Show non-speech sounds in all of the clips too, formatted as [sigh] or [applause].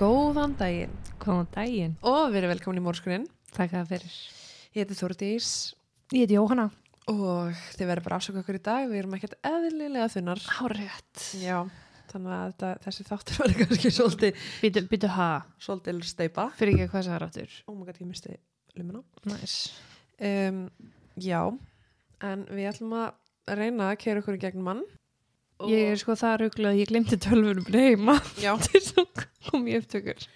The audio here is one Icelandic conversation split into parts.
Góðan daginn Góðan daginn. og verið velkomin í mórskurinn. Takk að fyrir. Ég heiti Þórdís Ég heiti Jóhanna. og þið verður bara afsöku okkur í dag. Við erum ekkert eðlilega þunnar. Hárétt. Já, þannig að þetta, þessi þáttur verður kannski svolítið, Býtu, býtu ha. svolítið steipa. Fyrir ekki hvað það er áttur. Ó maður gæti, ég misti lumina. Næs. Um, já, en við ætlum að reyna að keira okkur í gegn mann. Og- Ég er sko það ruggla að ég glemti tölvunum heima. [laughs] Til þess kom ég upptökur.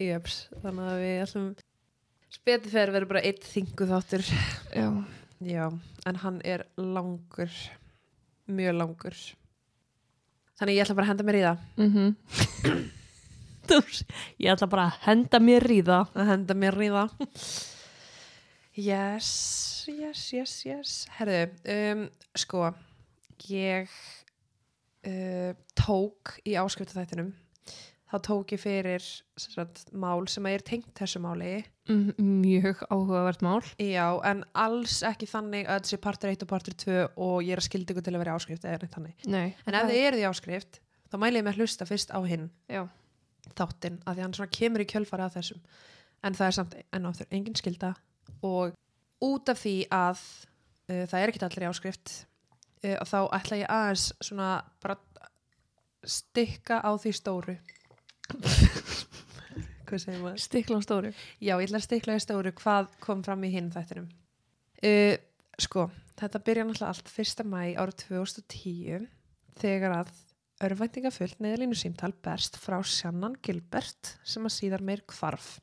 jöps, þannig að við ætlum spetið þegar verður bara eitt þingu þáttur. Já. Já, en hann er langur, mjög langur. Þannig ég ætla bara að henda mér í það. [coughs] Mm ég ætla bara að henda mér í það. Að henda mér í það. Yes, yes, yes, yes. Herðu, um, sko, ég uh, tók í áskriftaþættinum, þá tók ég fyrir sagt, mál sem er tengt þessu máli. Mm, mjög áhugavert mál. Já, en alls ekki þannig að þessi partur 1 og partur 2 og ég er að skildi ykkur til að vera í áskrift. Nei. En ef þið eruð í áskrift, þá mæli ég með að hlusta fyrst á hinn Já. þáttinn, að því hann kemur í kjölfari að þessum. En það er samt enn áttur engin skilda og út af því að uh, það er ekkit allir í áskrift, uh, þá ætla ég aðeins svona bara stikka á því stóru. [laughs] Hvað segir maður? Stikla á stóru. Já, ég ætla að stikla í stóru hvað kom fram í hinn þættinum. Uh, sko, þetta byrja náttúrulega allt 1. mæ árið 2010 þegar að örvæntingafullt neðalínu símtal berst frá Sjannan Gilbert sem að síðar meir kvarf.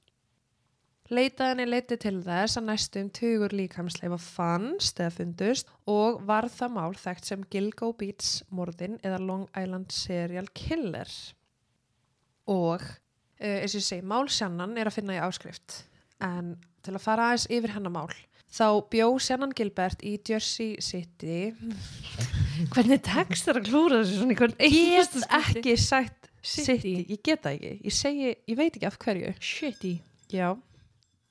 Leitaðinni leiti til þess að næstum tugur líkamsleifa fannst eða fundust og var það mál þekkt sem Gilgo Beats morðin eða Long Island Serial Killer. Og uh, eins og ég segi, mál Sjannan er að finna í áskrift en til að fara aðeins yfir hennar mál þá bjó Sjannan Gilbert í Jersey City [laughs] Hvernig tekst þér að klúra þessu svona í hvern get einasta skipti? ekki sagt City. City, ég get það ekki ég segi, ég veit ekki af hverju Shitty. já,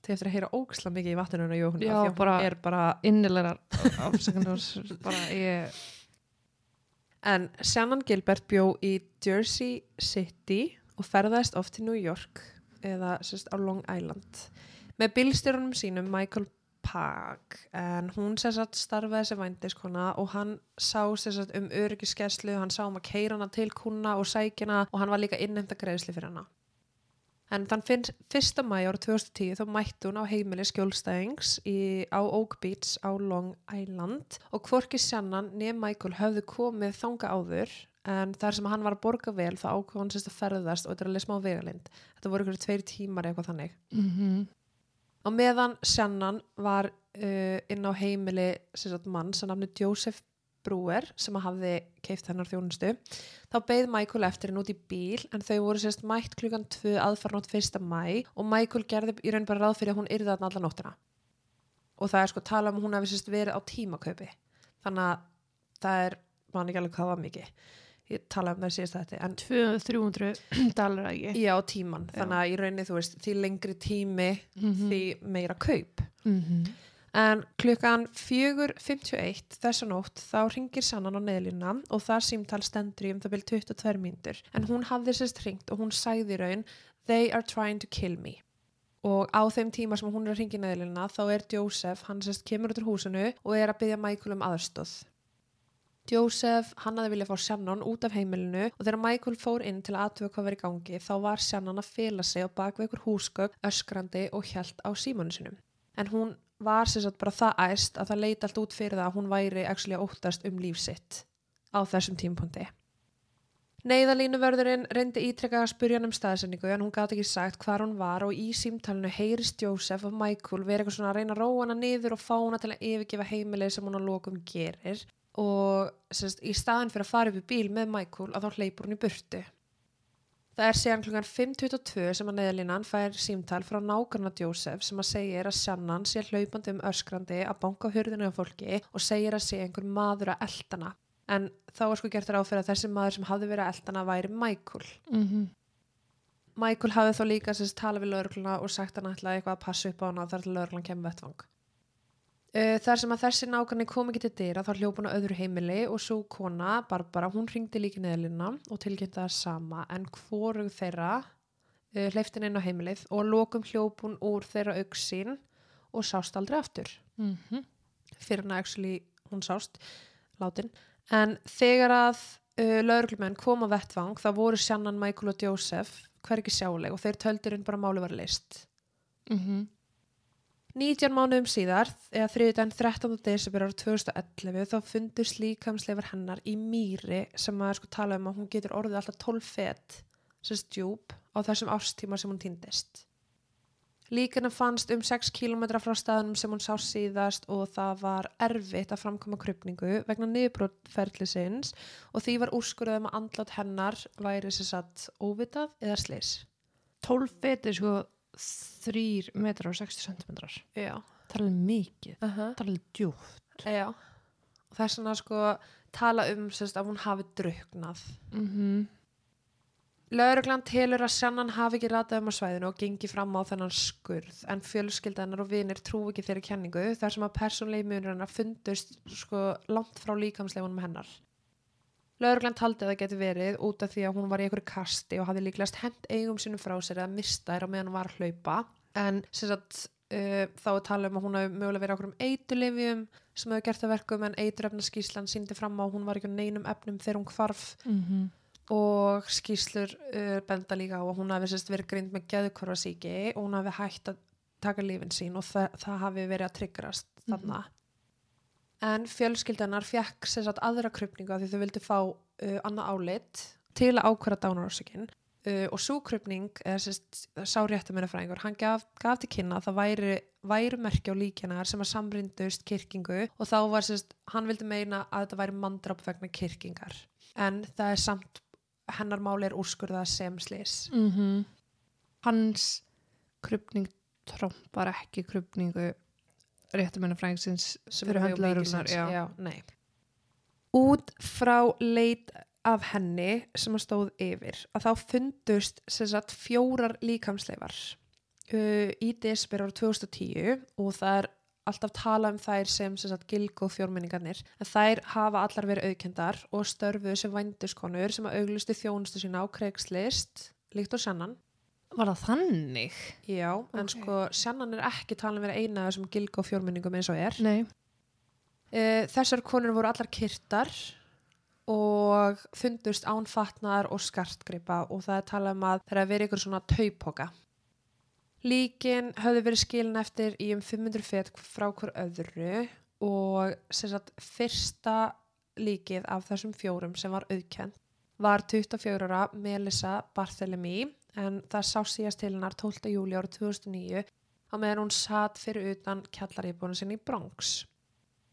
þið eftir að heyra ógislega mikið í vatninu og Jóhann, Já, því að bara- hún er bara Innilegar afsökunar. bara ég... en Sjannan Gilbert bjó í Jersey City og ferðaðist oft til New York eða sérst á Long Island með bílstjórunum sínum Michael Park en hún sagt starfaði sem vændiskona og hann sá sagt um öryggiskerslu, hann sá um að keira hana til kuna og sækina og hann var líka innhemta greiðsli fyrir hana. En þann finn, 1. mæ ára 2010 þá mætti hún á heimili skjólstæðings í, á Oak Beach á Long Island og hvorki Sjannan nefn Michael höfðu komið þanga áður en þar sem hann var að borga vel þá ákvað hann sérst að ferðast og þetta er alveg smá vegalind. Þetta voru ykkur tveir tímar eitthvað þannig. Mm Á meðan Shannon var uh, inn á heimili sagt, mann sem nafni Joseph Brewer sem að hafði keift hennar þjónustu þá beigð Michael eftir henn út í bíl en þau voru sérst mætt klukkan 2 aðfarnótt 1. mæ og Michael gerði í raun bara ráð fyrir að hún yrði þarna alla nóttina og það er sko tala um hún hefði sérst verið á tímakaupi þannig að það er man ekki alveg hvað var mikið ég tala um það síðast þetta en 200-300 dalar ekki. já tíman þannig að í rauninni þú veist því lengri tími Mhm. því meira kaup Mhm. En klukkan 4.51 þessa nótt þá ringir Sannan á neðlina og það símtal stendur í um það byrj 22 mínútur. En hún hafði sérst ringt og hún sagði raun They are trying to kill me. Og á þeim tíma sem hún er að ringi neðlina þá er Joseph, hann sérst kemur út úr húsinu og er að byggja Michael um aðstóð. Joseph, hann hafði viljað fá Shannon út af heimilinu og þegar Michael fór inn til að aðtöfa hvað var í gangi þá var Shannon að fela sig á bakveg ykkur húsgögn, öskrandi og hjælt á símanu sinum. En hún var sem sagt bara það æst að það leiti allt út fyrir það að hún væri actually að óttast um líf sitt á þessum tímpunkti. Neyðalínuvörðurinn reyndi ítrekka að spurja hann um staðsendingu en hún gátt ekki sagt hvar hún var og í símtalinu heyrist Jósef og Michael verið eitthvað svona að reyna að róa hana niður og fá hana til að yfirgefa heimilið sem hún á lokum gerir og semst, í staðin fyrir að fara upp í bíl með Michael að þá hleypur hún í burtu. Það er síðan klukkan 5.22 sem að neðalínan fær símtal frá nákvæmna Jósef sem að segir að Sjannan sé hlaupandi um öskrandi að banka á hurðinu af fólki og segir að sé einhver maður að eldana. En þá er sko gert ráð fyrir að þessi maður sem hafði verið að eldana væri Michael. Mhm. Michael hafði þá líka sérst talað við lögregluna og sagt hann ætlaði eitthvað að passa upp á hana þar til lögreglan kemur vettvang. Uh, þar sem að þessi nákvæmni kom ekki til dyra þá hljóp hún á öðru heimili og svo kona, Barbara, hún ringdi líka neðlina og tilkynnti það sama en hvorug þeirra uh, hleyftin inn á heimilið og lokum hljópun úr þeirra auksín og sást aldrei aftur Mm -hmm. fyrir hann actually hún sást látin en þegar að uh, lauruglumenn kom á vettvang þá voru Sjannan, Michael og Joseph hvergi sjáleg og þeir töldur inn bara að máli var list Mm -hmm. 19 mánuðum síðar, eða þriðdæn 13. desember ára 2011 þá fundust líkamsleifar hennar í mýri sem að sko tala um að hún getur orðið alltaf 12 fet sem stjúp á þessum ástíma sem hún týndist. Líkana fannst um 6 km frá staðunum sem hún sá síðast og það var erfitt að framkoma krupningu vegna niðurbrótferðlisins og því var úrskurðum að andlat hennar væri sér satt óvitað eða slis. 12 feti sko 3 metrar og 60 centimetrar. Það er alveg mikið. Uh -huh. Það er alveg djúft. Já, og það er svona sko tala um sérst, að hún hafi druknað. Mm -hmm. Lauruglan telur að Sjannan hafi ekki ratað um á svæðinu og gengi fram á þennan skurð en fjölskyldanar og vinir trú ekki þeirri kenningu þar sem að persónlegi munur hennar fundust sko langt frá líkamsleifunum hennar. Lauruglan taldi að það geti verið út af því að hún var í einhverju kasti og hafði líklegast hent eigum sínum frá sér eða mista þær á meðan hún var að hlaupa. En sagt uh, þá er talað um að hún hafi mögulega verið okkur um eitulifjum sem hefur gert það verkum en eiturefnaskíslan síndi fram á hún var ekki á neinum efnum þegar hún hvarf. Mm -hmm. og skýslur uh, benda líka á að hún hafi sérst verið grind með geðkorfasíki og hún hafi hægt að taka lífin sín og það, það hafi verið að tryggrast þarna en fjölskyldanar fekk sérst aðra krupningu af því þau vildi fá uh, annað álit til að ákværa dánarórsökin uh, og svo eða sérst sá réttamennafræðingur hann gaf, gaf til kynna að það væri, væri merki á líkjanar sem að samrindust kirkingu og þá var sérst hann vildi meina að þetta væri mandrap vegna kirkingar en það er samt hennar máli er úrskurða sem slis Mhm. Hans krupning trompar ekki krupningu réttumennafræðingsins fyrir hönd mjög lögreglunnar, mikið já. já, nei. út frá leit af henni sem að stóð yfir að þá fundust sagt fjórar líkamsleifar uh, í desibir ára 2010 og það er alltaf tala um þær sem, sem sagt, gilg og fjórmenningarnir en þær hafa allar verið aukendar og störfuðu sem vænduskonur sem að auglustu þjónustu sína á kreikslist líkt og sannan Var það þannig? Já, en Ok. sko Sjannan er ekki talin vera eina þessum gilg og fjórmenningum eins og er. Nei. Uh, þessar konur voru allar kyrtar og fundust án fatnaðar og skartgripa og það er talað um að það er að vera ykkur svona taupoka. Líkin höfðu verið skilin eftir í um 500 fet frá hver öðru og sem sagt fyrsta líkið af þessum fjórum sem var auðkend var 24 ára Melissa Barthélemy en það sá síðast til hennar 12. júli árið 2009 á meðan hún satt fyrir utan kjallaríbúinu sinni í Bronx.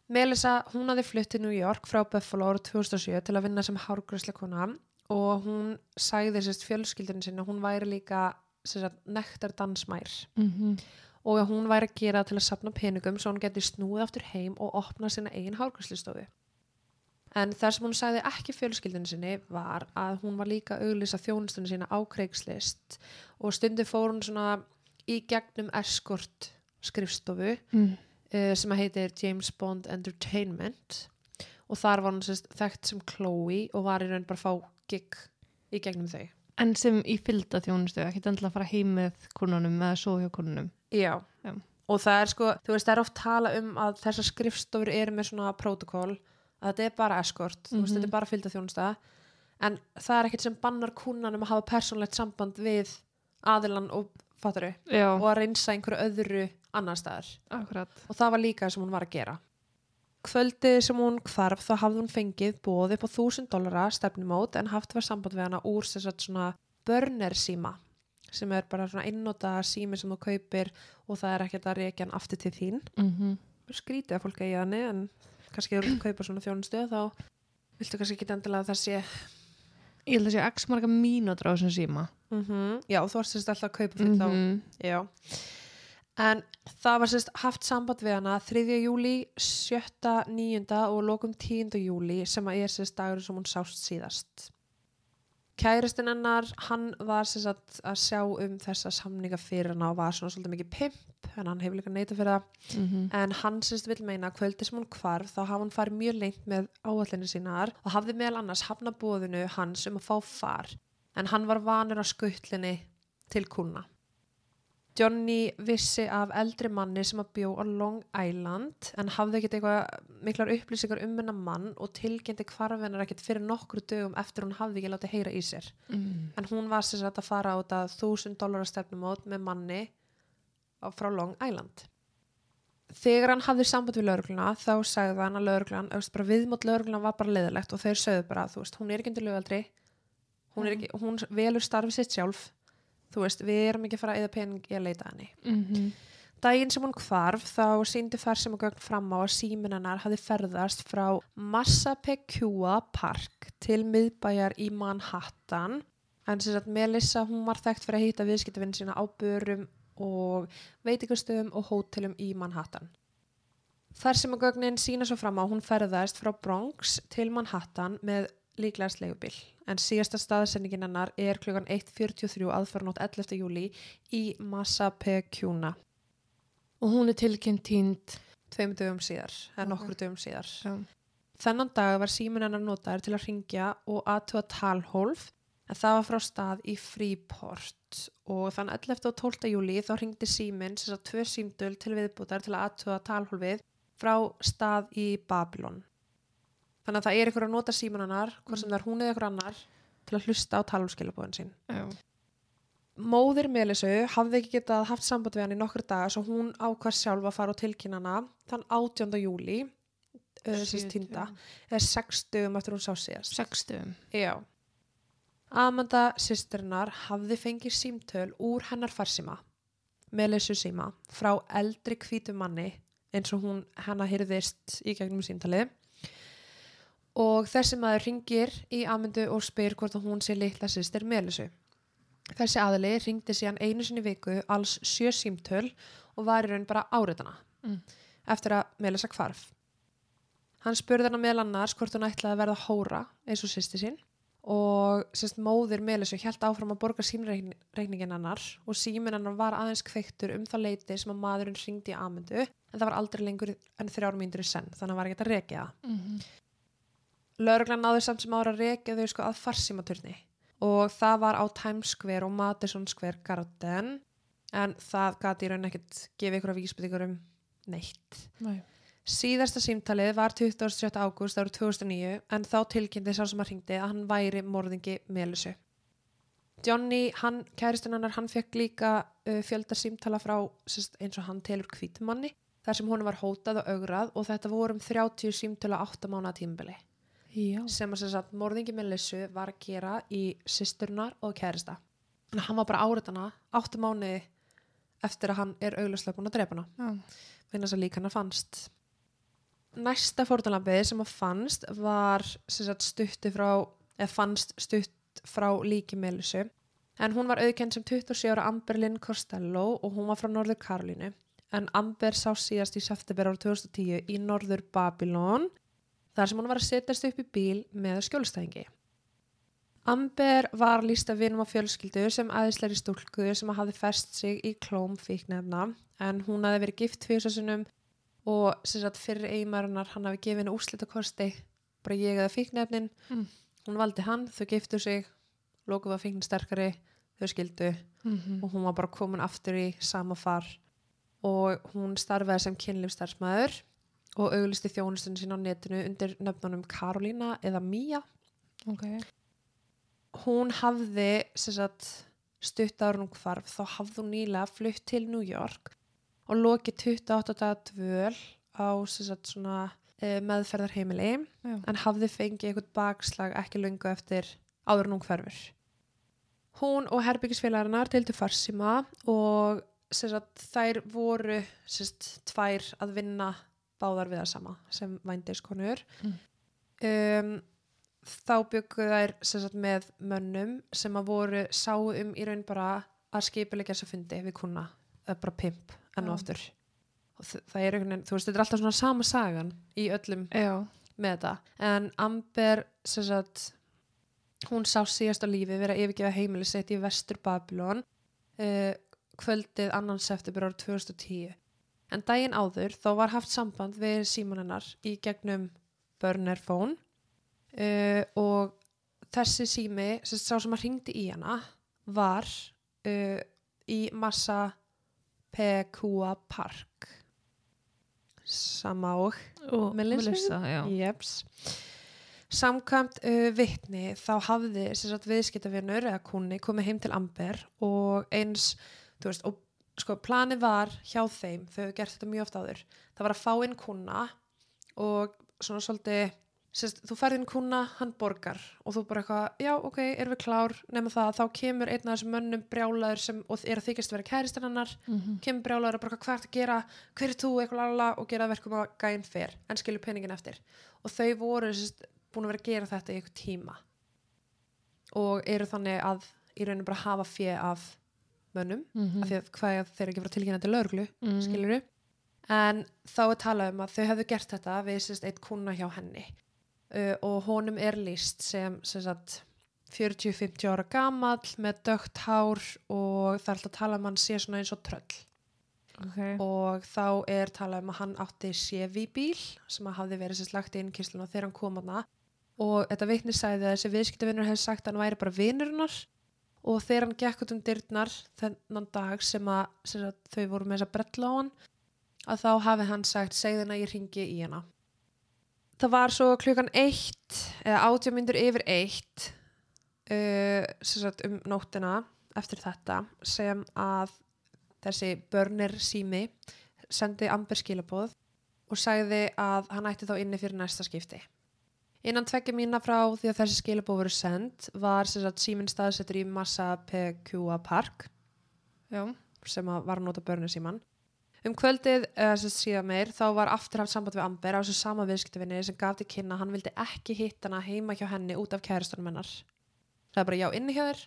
Melissa, hún hafði flutt til New York frá Buffalo árið 2007 til að vinna sem hárgræsleikona og hún sagði sérst fjölskyldinu sinni að hún væri líka sérst nektar dansmær Mm -hmm. og að hún væri að gera til að sapna peningum svo hún geti snúið aftur heim og opna sinna eigin hárgræslistofu. En það sem hún sagði ekki fjölskyldinu sinni var að hún var líka auglýsa þjónustunni sína á kreikslist og stundi fór hún svona í gegnum eskort skrifstofu mm. uh, sem að heitir James Bond Entertainment og þar var hún sérst þekkt sem Chloe og var í raun bara fá gig í gegnum þau. En sem í fylgda þjónustu, ekki endilega að fara heim með konunum eða svo hjá konunum. Já. Já. Og það er sko, þú veist, það er oft tala um að þessar skrifstofur eru með svona protokól að þetta er bara eskort, þú veist, Mhm. þetta er bara fylgda þjónusta en það er ekkert sem bannar kúnanum að hafa persónlegt samband við aðilan og fattaru Já, og að reynsa einhverju öðru annar staðar. akkurat. og það var líka það sem hún var að gera. Kvöldið sem hún hvarf þá hafði hún fengið bóð upp á 1000 dollara stefnumót en haft var samband við hana úr sem sagt svona burner síma sem er bara svona einnóta sími sem þú kaupir og það er ekkert að reykja hann aftur til þín. Mm -hmm. Skrítið að fólk eigi þannig en kannski þú kaupir svona þjónustu þá viltu kannski ekki endilega að það sé Ég held að sé x marga mínútur á þessum síma. mm Já, þú varst sérst alltaf að kaupa fyrir þá Mhm. Já. En það var sérst haft samband við hana 3. júli, 7. 9. og lokum 10. júli sem að er sérst dagur sem hún sást síðast. Kæristinn hennar, hann var sérst að, að sjá um þessa samninga fyrir hana og var svona svolítið mikið pimp, en hann hefur líka neita fyrir það. Mm -hmm. En hann sérst vil meina að kvöldi sem hún hvarf þá hafa hún farið mjög lengt með áallinni sínar og hafði meðal annars hafna bóðinu hans um að fá far. En hann var vanur á skuttlinni til kuna. Johnny vissi af eldri manni sem að bjó á Long Island en hafði ekkert eitthvað miklar upplýsingar um hennar mann og tilkynnti hvarfinnar ekkert fyrir nokkru dögum eftir hún hafði ekki látið heyra í sér. Mm. En hún var sér að fara á þetta 1000 dólar stefnumót með manni frá Long Island. Þegar hann hafði samband við laurugluna þá sagði hann að lauruglan, auðvitað bara viðmót laurugluna var bara leiðilegt og þeir sögðu bara, þú veist, hún er ekki undir lögaldri, hún, er ekki, hún velur starfið sitt sjálf, þú veist, við erum ekki að fara að eða pening í að leita að henni. Mm Daginn sem hún hvarf þá síndi farsum og gögn fram á að símin hennar hafði ferðast frá Massapequa Park til miðbæjar í Manhattan en sem sagt Melissa hún var þekkt fyrir að hýtta viðskiptavinn sína á börum og veitingastöðum og hótelum í Manhattan. Þar sem að gögnin sína svo fram á hún ferðast frá Bronx til Manhattan með líklegast leigubil en síðasta staðsendingin hennar er klukkan 1.43 aðfarnótt 11. júli í Massapequa Og hún er tilkynnt tínd. tveim dögum síðar, eða Ok. nokkur dögum síðar. Já. Þennan dag var símin hennar notaður til að ringja og aðtuga talhólf en það var frá stað í Freeport og þann 11. og 12. júli þá ringdi símin sem sagt tvö símdöl til viðbútar til að aðtuga talhólfið frá stað í Babylon. Þannig að það er ykkur að nota símin hennar, hvort sem það er hún eða ykkur annar, til að hlusta á talhólfskilabóðin sín. Já. Móðir Melisu hafði ekki getað haft samband við hann í nokkur daga svo hún ákvað sjálf að fara á tilkynana þann 18. júli uh, síst týnda, eða 6 dögum eftir hún sá síðast. Sextum. Já. Amanda sýsturinnar hafði fengið símtöl úr hennar farsíma, Melisu síma, frá eldri hvítu manni eins og hún hennar hyrðist í gegnum símtalið og þessi maður ringir í Amandu og spyr hvort að hún sé litla sýstir Melisu. Þessi aðli ringdi síðan einu sinni viku alls sjö símtöl og var í raun bara áriðana Mm. eftir að Melissa hvarf. Hann spurði hana meðal annars hvort hún ætlaði að verða hóra eins og sýsti sín og sérst móðir Melissu hjælt áfram að borga símreikningin hennar og símin hennar var aðeins kveiktur um það leiti sem að maðurinn ringdi í Amundu en það var aldrei lengur en þrjár mínútur í senn þannig að hann var ekki að rekja það. Mm -hmm. Lörglan náði samt sem ára þau sko að farsímaturni og það var á Times Square og Madison Square Garden en það gati í raun ekkert gefið ykkur að vísbyttingur um neitt. Nei. Síðasta símtalið var 27. ágúst árið 2009 en þá tilkynnti sá sem að ringdi að hann væri morðingi Melissu. Johnny, hann, kæristinn hennar, hann fekk líka uh, fjölda símtala frá sérst, eins og hann telur hvítumanni þar sem hún var hótað og augrað og þetta voru um 30 símtala 8 mánuða tímabili Já. sem að sem sagt, morðingi Melissu var að gera í systurnar og kærista. Þannig að hann var bara áriðana 8 mánuði eftir að hann er auglustlega búin að drepa hana þess að lík hennar fannst. Næsta fórtunlambið sem að fannst var sagt, stutti frá, eða fannst stutt frá líki Melissu en hún var auðkenn sem 27 ára Amber Lynn Costello og hún var frá Norður Karolínu en Amber sá síðast í september ára 2010 í Norður Babylon þar sem hún var að setjast upp í bíl með skjólstæðingi. Amber var lísta vinum á fjölskyldu sem aðeinsleiri stúlku sem hafði fest sig í klóm fíknefna en hún hafði verið gift fyrstasunum og sem sagt fyrir eiginmarunar hann hafi gefið henni úrslitakosti bara ég eða fíknefnin Mm. hún valdi hann, þau giftu sig lókuð var fíknin sterkari þau skildu. Mm og hún var bara komin aftur í sama far. Og hún starfaði sem kynlífstarfsmæður og auglisti þjónustunni sín á netinu undir nöfnunum Karolína eða Mía. Ok. hún hafði sem sagt, stutt hún hvarf þá hafði hún nýlega flutt til New York og lokið 28 daga dvöl á sagt, svona, e, meðferðarheimili Já. en hafði fengið eitthvað bakslag ekki lungu eftir áður hún hverfur. Hún og herbyggisfélagarnar deildu farsíma og sagt, þær voru sagt, tvær að vinna báðar við það sama sem vændiskonur. Mm. Um, þá byggu þær sagt, með mönnum sem að voru sáu um í raun bara að skipilegja þess að fundi við kuna, bara pimp enn og aftur. Það er einhvern veginn, þú veist, þetta er alltaf svona sama sagan í öllum Já. með þetta en Amber sem sagt, hún sá síðast á lífi vera að yfirgefa heimili sitt í vestur Babylon uh, kvöldið annan september árið 2010 en daginn áður þá var haft samband við símanennar í gegnum burner phone uh, og þessi sími sá sem að ringdi í hana var uh, í Massa Pekua Park sama og Melissa? Jeps. Samkvæmt uh, vittni þá hafði viðskiptavinnur eða kunni komið heim til Amber og eins, þú veist, og sko planið var hjá þeim, þau hefur gert þetta mjög oft áður, það var að fá inn kuna og svona svolítið sérst, þú ferð inn kuna, hann borgar og þú bara eitthvað, já ok, erum við klár? Nema það, þá kemur einn af þessum mönnum brjálaður sem, og er að þykist að vera kæristin hennar Mhm. kemur brjálaður og bara hvað er að gera? Hver er þú, eitthvað lala og gera verkum að gæn fer, en skilur peningin eftir. Og þau voru sérst, búin að vera að gera þetta í eitthvað tíma. Og eru þannig að í rauninu bara hafa fjö af mönnum, Mhm. af því að hvað er þeir eru ekki frá tilkynna til lögreglu, Mhm. skilur en þá er talað um að þau hefðu gert þetta við sérst eitt kuna hjá henni uh, og honum er líst sem sem sagt 40-50 ára gamall með dögt hár og það er alltaf að tala um hann sé svona eins og tröll. Ok. og þá er talað um að hann átti Chevy bíl sem að hafði verið sérst lagt í innkýsluna þegar hann kom hana og þetta vitni sagði að þessi viðskiptavinnur hefði sagt að hann væri bara vinurinnar og þegar hann gekk út um dyrnar þennan dag sem að, sem að þau voru með þess að brella á hann að þá hafi hann sagt segðin að ég ringi í hana það var svo klukkan eitt eða átjá myndur yfir eitt uh, sagt um nóttina eftir þetta sem að þessi börnir sími sendi Amber skilaboð og sagði að hann ætti þá inni fyrir næsta skipti. Innan tveggja mína frá því að þessi skilaboð voru send var sagt síminn staðsettur í Massa Pekua Park Já. sem var að nota börnir síman. Um kvöldið, eða sem síðan meir, þá var aftur haft samband við Amber á þessu sama viðskiptavinni sem gaf til kynna að hann vildi ekki hitta hana heima hjá henni út af kærastunum hennar. Það er bara já inni hjá þér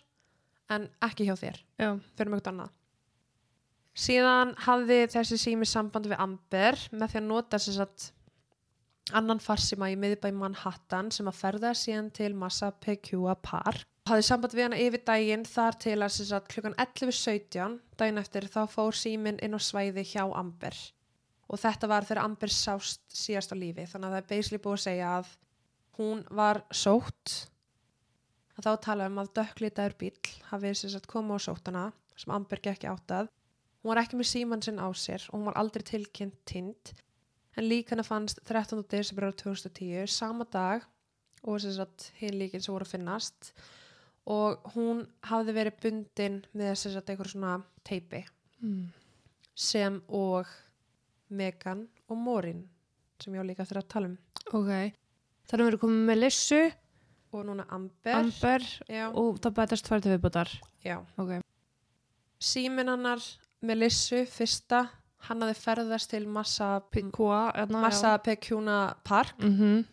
en ekki hjá þér Já. fyrir mjög annað. Síðan hafði þessi sími samband við Amber með því að nota sem sagt annan farsíma í miðbæ Manhattan sem að ferða síðan til Massa Pekua Park. Hafði samband við hana yfir daginn þar til að sagt klukkan 11.17 daginn eftir þá fór símin inn á svæði hjá Amber. Og þetta var þegar Amber sást síðast á lífi þannig að það er basically búið að segja að hún var sótt að þá tala um að dökklitaður bíl hafi sem sagt komið á sóttana sem Amber gekk áttað. Hún var ekki með síman sinn á sér og hún var aldrei tilkynnt tind en líka hana fannst 13. desember ára 2010 sama dag og hinn líkin sem voru að finnast og hún hafði verið bundin með sem sagt einhver svona teipi Mm. sem og Megan og Morin sem ég á líka eftir að tala um Ok. Þannig við erum komið með Lissu, og núna Amber, Amber og það bætast tvær til viðbútar. já. Ok. símin hennar Melissu fyrsta hann hafði ferðast til Massa. Massa Pekjuna Park Mm -hmm.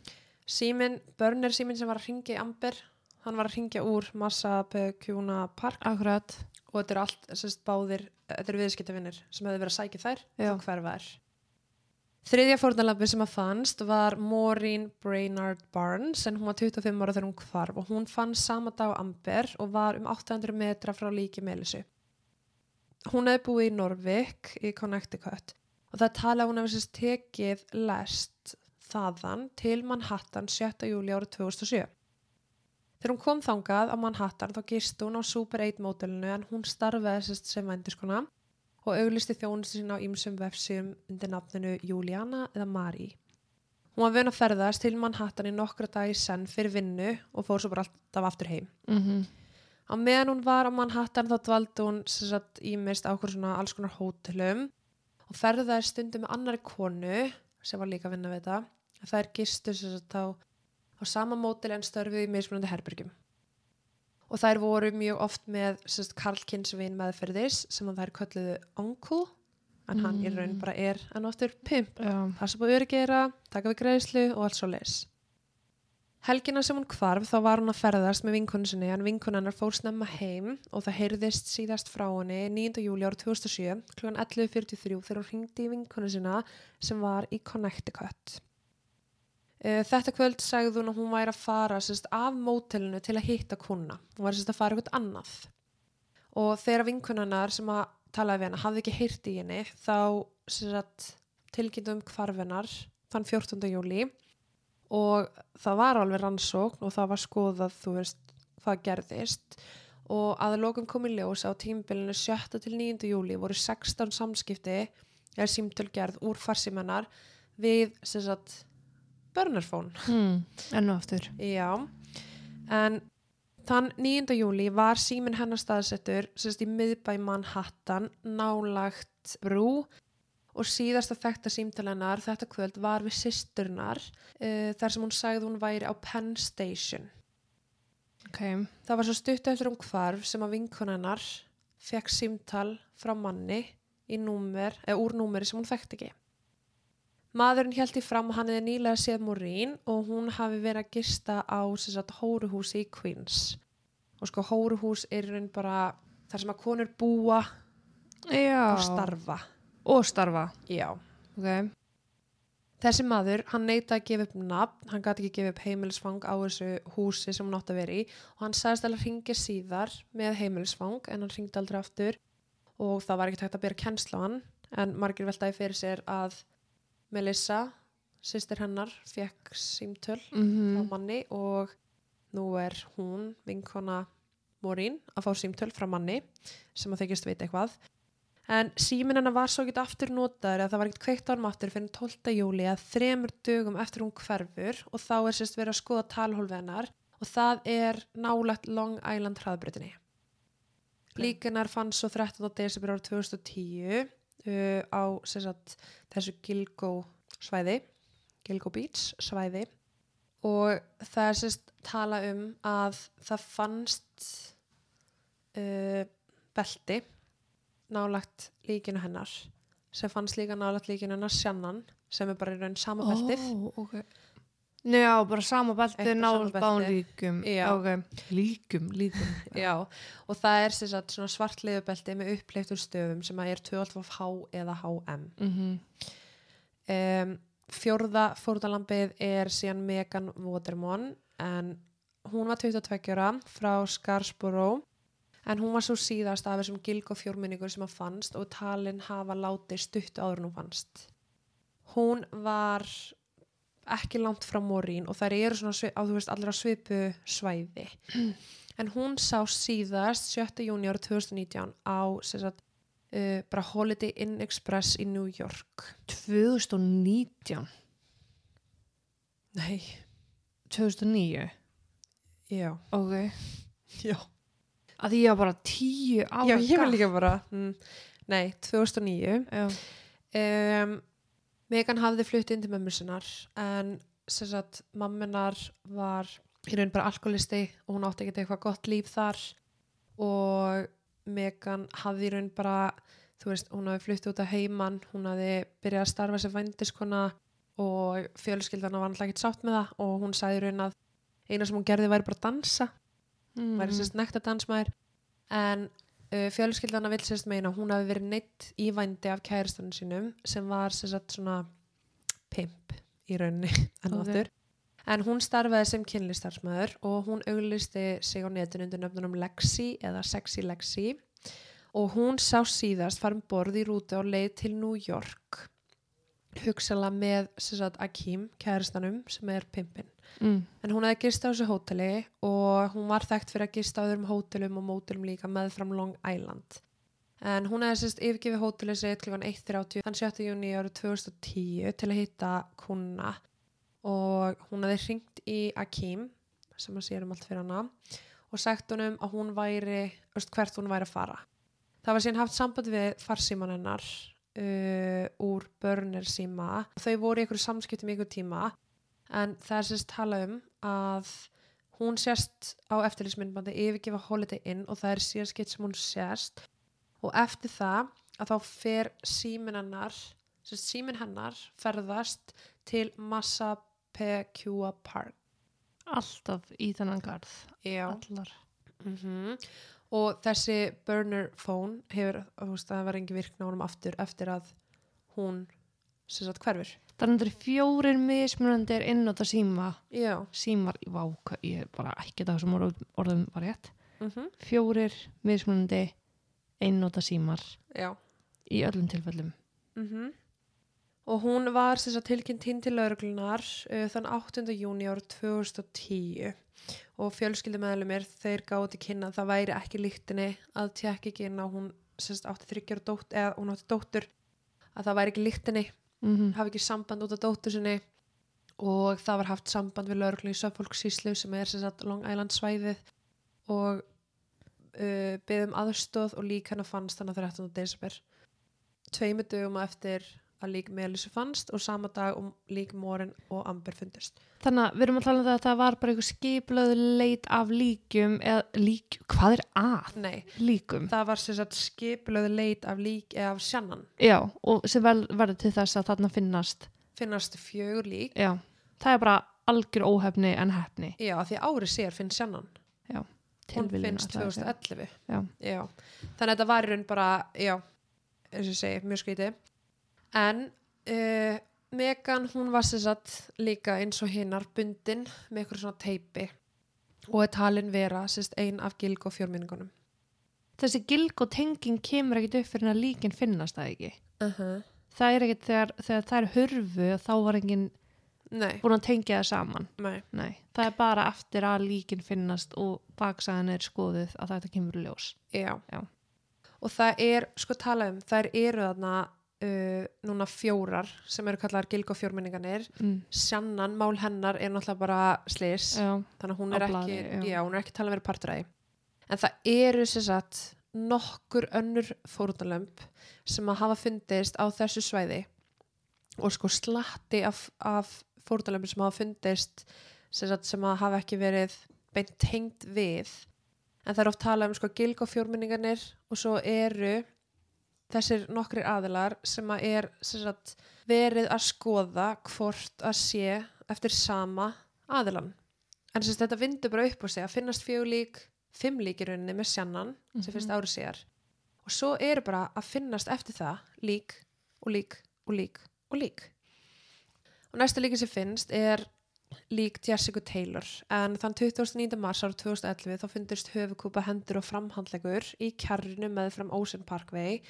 símin, börnir símin sem var að ringja í Amber hann var að ringja úr Massa Pekjuna Park Akkurat. og þetta eru allt sérst, báðir, þetta eru viðskiptavinnir sem hefði verið að sækja þær og hverfa þær þriðja fórnalambi sem að fannst var Maureen Brainard Barnes en hún var 25 ára þegar hún hvarf og hún fann sama dag á Amber og var um 800 metra frá líki Melissu hún hefði búið í Norvik í Connecticut og það tala hún hefði sérst tekið lest þaðan til Manhattan 7. júli árið 2007 Þegar hún kom þangað á Manhattan þá gist hún á Super 8 mótelinu en hún starfaði sem vendiskona og auglisti þjónustu sína á ýmsum vefsum undir nafninu Juliana eða Mari. Hún var vön að ferðast til Manhattan í nokkra dagi senn fyrir vinnu og fór svo bara alltaf aftur heim. Mm Á meðan hún var á Manhattan þá dvaldi hún sagt ímist á okkur svona alls konar hótelum og ferðaði stundum með annari konu sem var líka að vinna við þetta. Það er gistu sagt á, á sama mótel en störfið í mismunandi herbergjum. Og þær voru mjög oft með sem sagt Karlkinsvin meðferðis sem að þær kölluðu uncle en hann í raun bara er enn og aftur pimp Já. passa på öryggera, taka við greiðslu og allt svo leis. Helgina sem hún hvarf þá var hún að ferðast með vinkonu sinni en vinkonu hennar fór snemma heim og það heyrðist síðast frá henni 9. júli árið 2007 kl. 11.43 þegar hún ringdi í vinkonu sinna sem var í Connecticut. Uh, Þetta kvöld sagði hún að hún væri að fara sérst, af mótelinu til að hitta kuna. Hún var sérst, að fara eitthvað annað. Og þegar vinkunarnar sem að talaði við hana hafði ekki heyrt í henni þá tilkynntum hvarfinar þann 14. júli og það var alveg rannsókn og það var skoðað þú veist hvað gerðist og að lokum kom í ljós á tímbilinu 7. til 9. júli voru 16 samskipti eða símtöl gerð úr farsimennar við sem sagt burnerphone mm. enn og aftur Já, en þann 9. júli var síminn hennar staðsettur sérst í miðbæ Manhattan nálagt brú og síðasta þekta símtalennar þetta kvöld var við systurnar uh, þar sem hún sagði hún væri á Penn Station. ok, Það var svo stutt eftir um hvarf sem að vinkonennar fekk símtal frá manni í númer, eða úr númeri sem hún þekkt ekki. Maðurinn held í fram að hann hefði nýlega séð Morín og hún hafi verið að gista á sagt, hóruhúsi í Queens. Og sko hóruhús er raun bara þar sem að konur búa já og starfa. og starfa, Já. ok Þessi maður, hann neitaði að gefa upp nafn, hann gæti ekki gefa upp heimilisfang á þessu húsi sem hún átti að vera í og hann sagðist alveg að ringja síðar með heimilisfang en hann ringdi aldrei aftur og það var ekkert hægt að byrja kennsla á hann en margir veltaði fyrir sér að Melissa, sýstir hennar, fekk símtöl frá mm manni og nú er hún, vinkona Morín, að fá símtöl frá manni sem að þykist veit eitthvað en síminn hennar var svo ekki aftur notaður eða það var ekkert kveikt á hann aftur fyrir 12. júli að þremur dögum eftir hún hverfur og þá er sérst verið að skoða talhólfi hennar og það er nálagt Long Island hraðbrutinni líkanar fann svo 13. desember árið 2010 uh, á sagt, þessu Gilgo svæði Gilgo Beach svæði og það er sérst tala um að það fannst uh, belti nálagt líkinu hennar sem fannst líka nálagt líkinu hennar sjannan sem er bara í raun sama beltið Ó, ok. Nei, já, bara sama belti, Eitt og náð sama belti. bán líkum. Já. Ok, líkum, líkum. [laughs] Já, og það er sem sagt svona svart liðubelti með uppleiftur stöfum sem að er 12 H eða HM Mm um, fjórða fórðalambið er síðan Megan Waterman en hún var 22 ára frá Scarborough en hún var svo síðast af þessum gilg og fjórminningur sem að fannst og talin hafa látið stutt áður hún fannst hún var ekki langt frá Morín og þær eru svona á, þú veist, allir á svipu svæði [clears throat] en hún sá síðast 7. júni árið 2019 á sagt, uh, bara Holiday Inn Express í New York 2019. Nei, 2009. já. Ok. Já, Að ég var bara 10 ára. já ég var líka bara, mm, nei, 2009. Já. Um, Megan hafði flutt inn til mömmu sinnar en sem sagt, mamminar var í raun bara alkoholisti og hún átti ekkert eitthvað gott líf þar og Megan hafði í raun bara, þú veist, hún hafði flutt út af heiman, hún hafði byrjað að starfa sem vændiskona og fjölskyldana var alltaf ekkert sátt með það og hún sagði í raun að eina sem hún gerði væri bara að dansa Mm. væri sérst nekta dansmæður en uh, fjölskyldana vil sérst meina hún hafi verið neitt í vændi af kæristanum sínum sem var sérst svona pimp í rauninni [laughs] enn og Ok. aftur. En hún starfaði sem kynlistarsmaður og hún auglisti sig á netinu undir nöfnunum Lexi eða Sexy Lexi. Og hún sá síðast farum borð í rútu á leið til New York. Hugsala með sérst Akim, kæristanum sem er pimpin Mm. En hún hefði gist á þessu hóteli og hún var þekkt fyrir að gista á öðrum hótelum og mótelum líka meðfram Long Island. En hún hefði sérst yfirgefið hótelið sitt kl. 1.30 þann 7. júni árið 2010 til að hitta kuna og hún hefði hringt í Akim sem að sér um allt fyrir hana og sagt honum að hún væri, veist, hvert hún væri að fara. Það var síðan haft samband við farsíman hennar uh, úr börnir síma. Þau voru í einhverju samskiptum í einhverju tíma en það er sérst tala um að hún sérst á eftirlýsmyndbandi yfirgefa Holiday Inn og það er síðan skitt sem hún sérst og eftir það að þá fer símin hennar sérst símin hennar ferðast til Massapekua Park. Alltaf í þennan garð. Allar. mm og þessi burner phone hefur, þú veist, það var engin virkna á honum aftur eftir að hún sem sagt hverfur Það er fjórir mismunandir innóta síma. Já. Símar, vá, ég er bara ekki það sem orð, orðum var rétt. Mm Fjórir mismunandi einnóta símar Já. í öllum tilfellum. Mm Og hún var tilkynnt hinn til lauruglunar uh, þann 8. júni árið 2010 og fjölskyldumæðlumir þeir gáði kynna að það væri ekki líktinni að tjekki ekki inn á hún átti þryggjar dótt eða hún átti dóttur að það væri ekki líktinni mm hafi ekki samband út af dóttur sinni og það var haft samband við lögreglu í Söffolksíslu sem er sem sagt Long Island svæðið og uh, byggðum aðstóð og lík hennar fannst þannig að 13. desember tveimu dögum eftir að lík Melísu fannst og sama dag um lík Morin og Amber fundist Þannig að við erum að tala um það að það var bara eitthvað skiplöðu leit af líkjum eða lík, hvað er að? Nei, líkum? það var skipulöðu leit af lík eða af sjannan. Já, og sem vel verður til þess að þarna finnast. Finnast fjögur lík. Já, það er bara algjör óhefni en hefni já, því ári sér finnst sjannan. Hún Tilviljun, finnst ætlaði að segja. 2011 Já. Já. þannig að þetta var í raun bara já, eins og ég segi, mjög skríti en uh, Megan hún var sem sagt líka eins og hinnar bundin með eitthvað svona teipi og er talin vera sérst ein af gilg og fjórminningunum Þessi gilg og tenging kemur ekkit upp fyrir að líkin finnast það ekki? Uh -huh. Það er ekkit þegar, þegar það er hurfu þá var enginn nei, búin að tengja það saman. Nei, Nei, það er bara eftir að líkin finnast og baksagan er skoðuð að þetta kemur ljós. Já. Já. og það er, sko tala um þær eru þarna uh, núna fjórar sem eru kallar gilg og fjórminninganir mm. Sjannan, mál hennar er náttúrulega bara slis Já, þannig að hún er, blaði, ekki, já. já. hún er ekki talað að vera partur að því en það eru sem sagt nokkur önnur fórunalömp sem að hafa fundist á þessu svæði og sko slatti af, af fórunalömp sem hafa fundist sem, sagt, sem að hafa ekki verið beint tengt við en það er oft talað um sko gilg og fjórminningarnir og svo eru þessir nokkrir aðilar sem að er sem sagt, verið að skoða hvort að sé eftir sama aðilan en sem sagt, þetta vindur bara upp á sig að finnast fjögur lík, fimm lík í rauninni með sjannan sem finnst árið sér og svo eru bara að finnast eftir það lík og lík og lík og lík. Og næsta líki sem finnst er lík Jessica Taylor. En þann 29. mars ára 2011 þá fundist höfukúpa hendur og framhandlegur í kjarrinu með fram Ocean Parkway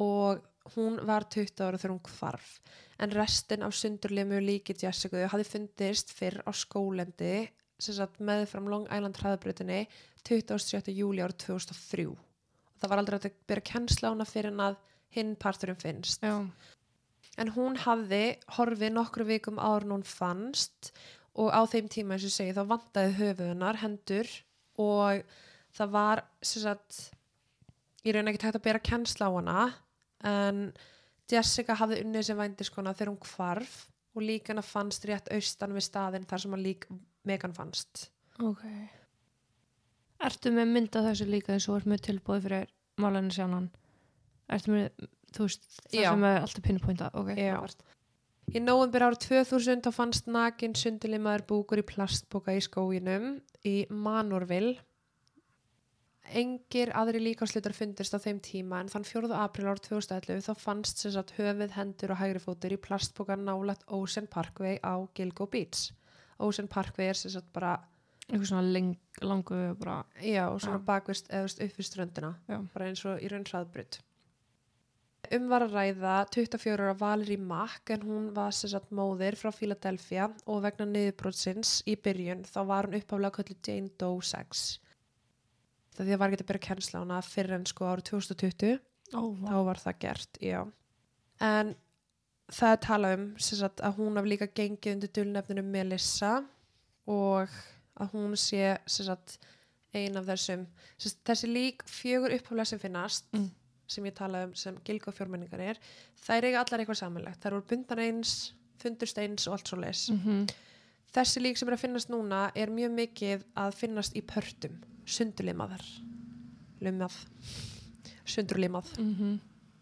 og hún var 20 ára þegar hún hvarf. En restin af sundurlimu líki Jessica hafði fundist fyrr á skólendi með fram Long Island hraðabrutinni 27. júli ára 2003 og það var aldrei að byrja kennsla hana fyrir en að hinn parturinn finnst. Já, en hún hafði horfið nokkru vikum áður en hún fannst og á þeim tíma eins og segi þá vantaði höfuðunar hendur og það var sem sagt ég raun ekki hægt að bera kennsla á hana en Jessica hafði unnið sem vændiskona þegar hún hvarf og líkana fannst rétt austan við staðin þar sem að lík Megan fannst ok Ertu með mynda þessu líka eins og er með tilbúið fyrir málinu sjálfan Ertu með, þú veist, það Já. sem er alltaf pinpointa ok, frábært. Í nóvembur árið 2000 þá fannst nakin sundulimaður búkur í plastboka í skóginum í Manorville. Engir aðri líkáslutar fundist á þeim tíma en þann 4. april árið 2011 þá fannst sem sagt höfuð, hendur og hægri fótur í plastboka nálægt Ocean Parkway á Gilgo Beach. Ocean Parkway er sem sagt bara, eitthvað svona leng, langu bara, já, svona Já. bakvist eða veist, upp við ströndina, Já. bara eins og í raun hraðbrut. Um var að ræða 24 ára Valerie Mack en hún var sem sagt móðir frá Philadelphia og vegna niðurbrotsins í byrjun þá var hún uppáflega köllu Jane Doe 6. Það því að var ekki að byrja kennsla á hana fyrir en sko árið 2020 ó, þá var það gert, já. En það er talað um sagt, að hún haf líka gengið undir dulnefninu Melissa og að hún sé sem sagt, ein af þessum sagt, þessi lík fjögur upphaflega sem finnast Mm. sem ég talaði um sem gilg og fjórmenningar er þær eiga allar eitthvað samanlegt. Þær voru bundan eins, fundust eins og allt svo leis mm þessi lík sem er að finnast núna er mjög mikið að finnast í pörtum sundurlimaðar lumað. Sundurlimað. -hmm.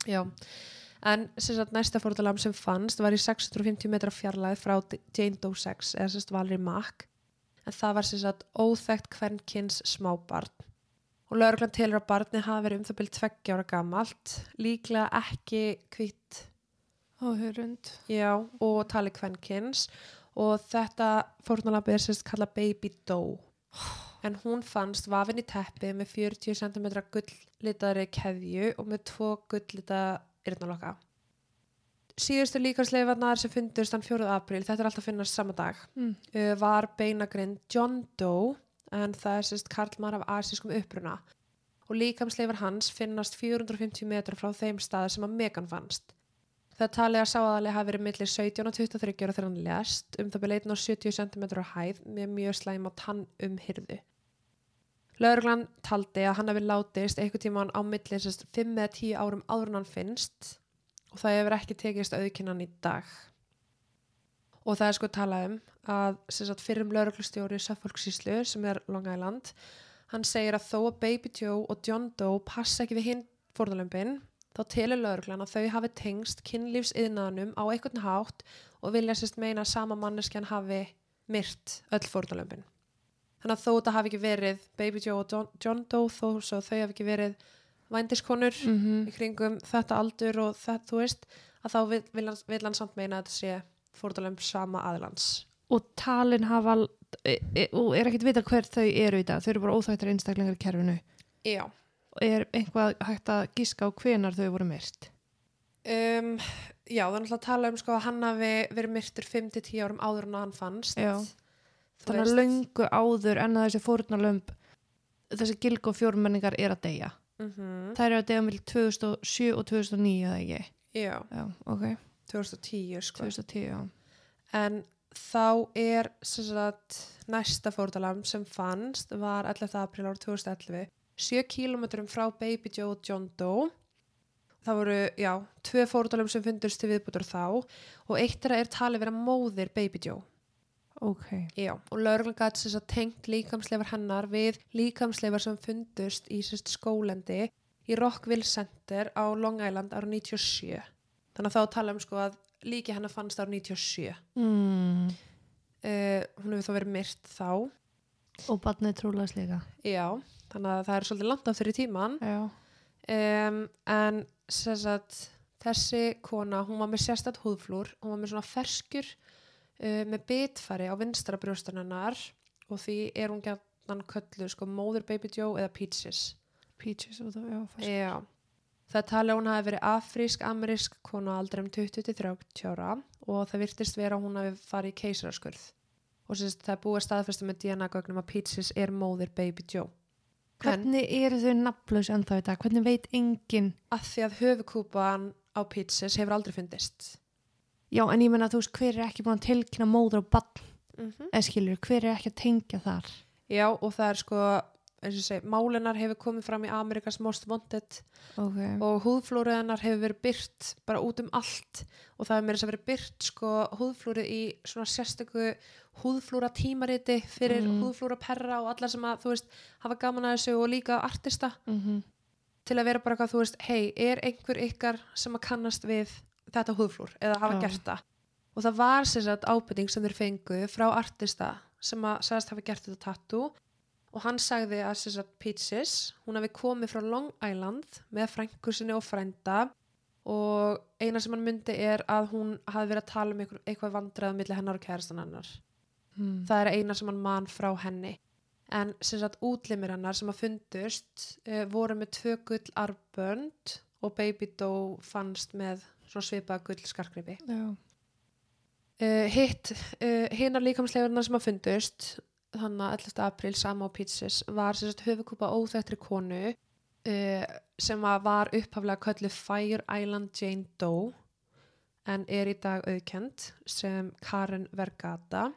Já, en sem sagt næsta fórtalam sem fannst var í 650 metra fjarlæð frá Jane Doe 6 eða sem sagt Valerie Mack. En það var sem sagt óþekkt kvenkins smábarn. Og lögreglan telur að barni hafi verið um það byrjum tveggja ára gamalt líklega ekki kvitt áhörund og tali kvenkins og þetta fórtalambi er sem sagt kallað Baby Doe en hún fannst vafin í teppi með 40 cm gulllitaðri keðju og með tvo gulllita yrnalokka. síðustu líkansleifarnar sem fundust þann 4. apríl, þetta er alltaf að finnast sama dag, Mm. var beinagrind John Doe en það er sérst karlmar af asískum uppruna og líkamsleifar hans finnast 450 metra frá þeim stað sem að Megan fannst. Það talið að sáðali hafi verið millir 17 og 23 ára þegar hann lest um það byrja 1 og 70 cm á hæð með mjög slæma tann um hyrðu. Lauruglan taldi að hann hafi látist einhvern tíman á millir sérst 5 eða 10 árum áður hann finnst og það hefur ekki tekist auðkynnan í dag. Og það er sko talað um að sagt, fyrrum lauruglustjóri Suffolk-síslu sem er Long Island hann segir að þó að Baby Joe og John Doe passa ekki við hinn fórðalömpin þá telur lauruglan að þau hafi tengst kynlífsiðnaðanum á einhvern hátt og vilja sérst meina að sama manneskjan hafi myrt öll fórðalömpin. Þannig að þó þetta hafi ekki verið Baby Joe og John, John Doe þó svo þau hafi ekki verið vændiskonur Mm í kringum þetta aldur og þetta, þú veist, að þá vil, vil, hann, vil hann samt meina að þetta sé fórðalömp sama aðlans. Og talin hafa, e, e, og er ekkert vita hver þau eru í dag, þau eru bara óþægtar einstaklingar í kerfinu. Já. Og er eitthvað hægt að gíska á hvenar þau voru myrt? Um, já, það er náttúrulega að tala um sko að hann hafi verið myrtur 5-10 árum áður en að hann fannst. Já. Þannig að löngu áður en að þessi fórnarlömb, þessi gilg og fjórmenningar er að deyja. Mm Það eru að deyja með 2007 og 2009, eða ekki? Já, Já, ok, 2010 sko. 2010, já. En þá er sagt, næsta fórtalam sem fannst var 11. april árið 2011 7 kílómetrum frá Baby Joe og John Doe það voru, já, tvö fórtalam sem fundust til viðbútur þá og eitt þeirra er talið vera móðir Baby Joe Ok, já, og lauruglan gæti sem sagt tengt líkamsleifar hennar við líkamsleifar sem fundust í sem sagt, skólendi í Rockville Center á Long Island ára 97 þannig að þá tala um sko að líki hennar fannst ára 97 mm. Uh, hún hefur þá verið myrt þá. Og barnið trúlega líka. já, þannig að það er svolítið langt aftur í tíman Já, um, en sem sagt, þessi kona, hún var með sérstætt húðflúr hún var með svona ferskur uh, með bitfæri á vinstra brjóstanennar og því er hún gætnan köllu sko móður Baby Joe eða Peaches peaches og það, já, fast. já Það tala hún hafi verið afrísk-amerísk kona á aldrei um 20-30 ára og það virtist vera hún hafi farið í keisaraskurð. Og sérst, það er búið að staðfesta með DNA-gögnum að Peaches er móðir Baby Joe. En Hvernig eru þau nafnlaus ennþá í dag? Hvernig veit enginn? að því að höfukúpan á Peaches hefur aldrei fundist. Já, en ég menna þú veist, hver er ekki búin að tilkynna móður og barn, Mm -hmm. eða skilur, hver er ekki að tengja þar? Já, og það er sko, eins og segi, málinar hefur komið fram í Amerikas Most Wanted Ok, og húðflúriðinnar hefur verið byrt bara út um allt og það hefur meira þess að verið byrt sko húðflúrið í svona sérstöku húðflúra tímariti fyrir Mm. húðflúra perra og allar sem að þú veist hafa gaman að þessu og líka artista mm til að vera bara eitthvað þú veist hei, er einhver ykkar sem að kannast við þetta húðflúr eða hafa Já. gert það og það var sér satt ábyrning sem þeir fengu frá artista sem að sagðist hafa gert þetta tattoo og hann sagði að sér satt Peaches hún hafi komið frá Long Island með frængur sinni og frænda og eina sem hann myndi er að hún hafi verið að tala um eitthvað, vandræða millir hennar og kærastan hennar mm. það er eina sem hann man frá henni en sagt útlimir hennar sem að fundust uh, voru með tvö gull arbönd og Baby Doe fannst með svona svipað gull skarkripi já, uh, hitt, uh, hinnar líkamsleifurnar sem að fundust þannig að 11. apríl sama á Pizzas var sagt höfukúpa óþættri konu uh, sem að var upphaflega köllu Fire Island Jane Doe en er í dag auðkend sem Karen Vergata.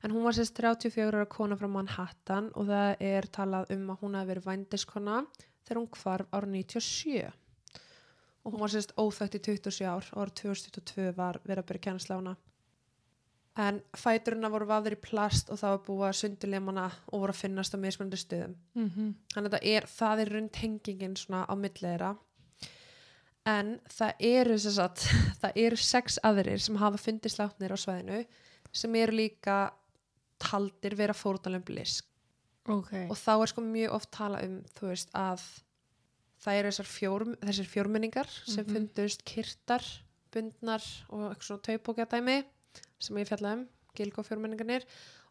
En hún var sérst 34 ára kona frá Manhattan og það er talað um að hún hafi verið vændiskona þegar hún hvarf ára 97 og hún var sérst óþægt í 27 ár og ára 2022 var verið að byrja hana en fæturina voru vafðir í plast og það var búið að sundurlemana og voru að finnast á mismunandi stöðum. Mm þannig að er, það er raun tengingin svona á milliðra en það eru sagt, [laughs] það eru sex aðrir sem hafa fundist látnir á svæðinu sem eru líka taldir vera fórnalömb lisk. Ok, og þá er sko mjög oft tala um þú veist að það eru þessar, fjór, þessar fjórmenningar sem Mhm. fundust kirtar bundnar og eitthvað svona taupókjadæmi sem ég fjalla um, gilgó fjórmenningarnir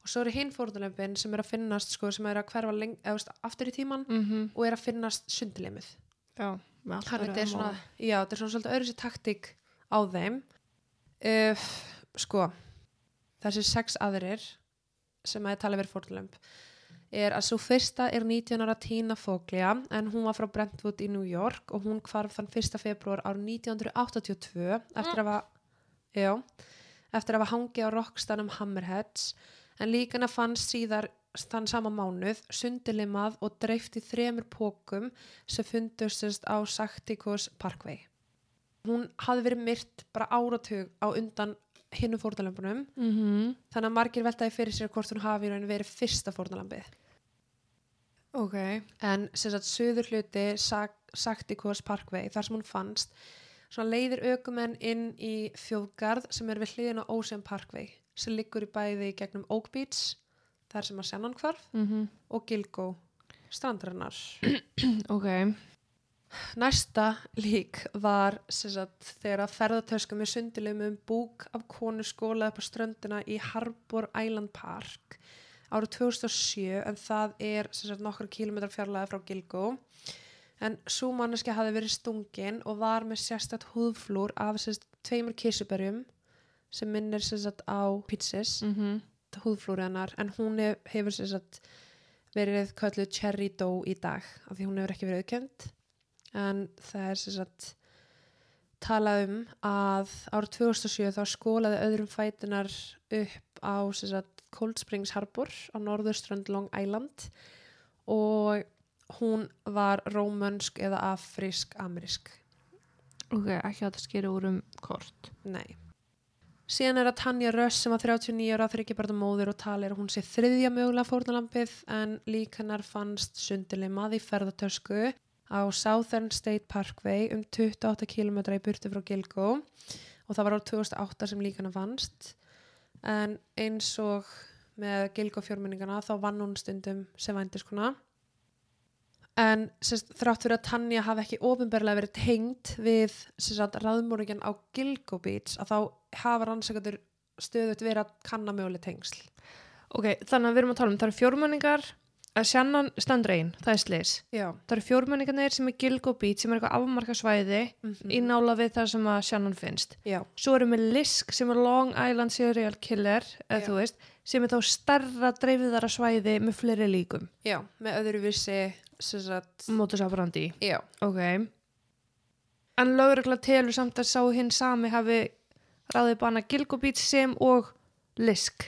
og svo eru hinn fórnalömbin sem er að finnast sko, sem er að hverfa leng, eða, aftur í tíman mm og er að finnast sundilimið já, Þannig er svona, já, þetta er svona svolítið öðru sér taktík á þeim. Uh, sko þessi sex aðrir sem að tala verið fórnlömb er að svo fyrsta er 19 ára Tina Foglia en hún var frá Brentwood í New York og hún kvarf þann 1. februar árið 1982 eftir að hafa já, eftir að hafa hangið á rockstanum Hammerheads en líkana fannst síðar þann sama mánuð sundilimað og dreift í þremur pókum sem fundustust á Saktikos Parkway hún hafði verið myrt bara áratug á undan hinnum fórnalömbunum mm -hmm. þannig að margir veltaði fyrir sér hvort hún hafi verið fyrsta fórnalambið ok. En sem sagt söður hluti Sak Saktikos Parkway þar sem hún fannst svona leiðir ökumenn inn í þjóðgarð sem er við hliðin á Ocean Parkway sem liggur í bæði gegnum Oak Beach þar sem að Shannon hvarf mm og Gilgo strandarinnar. [clears throat] Ok. Næsta lík var sagt, þegar að ferðartösku með sundilum um búk af konu skóla upp á ströndina í Harbor Island Park árið 2007 en það er sagt, nokkru kílometrar fjarlæði frá Gilgo en svo manneski hafi verið stungin og var með sérstætt húðflúr af sagt, tveimur kísuberjum sem minnir sagt, á pizzas mm -hmm. húðflúri hennar. En hún hef, hefur verið kölluð cherry dough í dag af því hún hefur ekki verið auðkend en það er sagt talað um að árið 2007 þá skólaði öðrum fætunar upp á Cold Springs Harbor á norðurströnd Long Island og hún var rómönsk eða afrísk-amerísk. Ok, ekki að þetta skeri úr um kort. Nei. Síðan er að Tanja Röss sem var 39 ára þryggjabarta móður og talir að hún sé þriðja mögulega fórnalampið en lík hennar fannst sundilimað í ferðartösku á Southern State Parkway um 28 km í burtu frá Gilgo og það var á 2008 sem lík hennar fannst en eins og með Gilgo fjórmenningana þá vann hún stundum sem vændiskona. En sérst, þrátt fyrir að Tanja hafi ekki ofinberlega verið tengt við raðmóringin á Gilgo Beach að þá hafa rannsækjadur stöðut verið að kanna möguleg tengsl. Ok, þannig að við erum að tala um það eru fjórmenningar að sjannan stendur einn, það er slis Já. Það eru fjórmenningarnir sem er Gilgo Beach sem er eitthvað afmarka svæði mm í nála við það sem að sjannan finnst. Já, svo erum við Lisk sem er Long Island Serial Killer eða þú veist, sem er þá starra dreifiðara svæði með fleiri líkum. Já, með öðru vissi sem sagt, mótus abrandi já, ok. En lögregla telur samt að sá hinn sami hafi ráðið bana Gilgo Beach sem og Lisk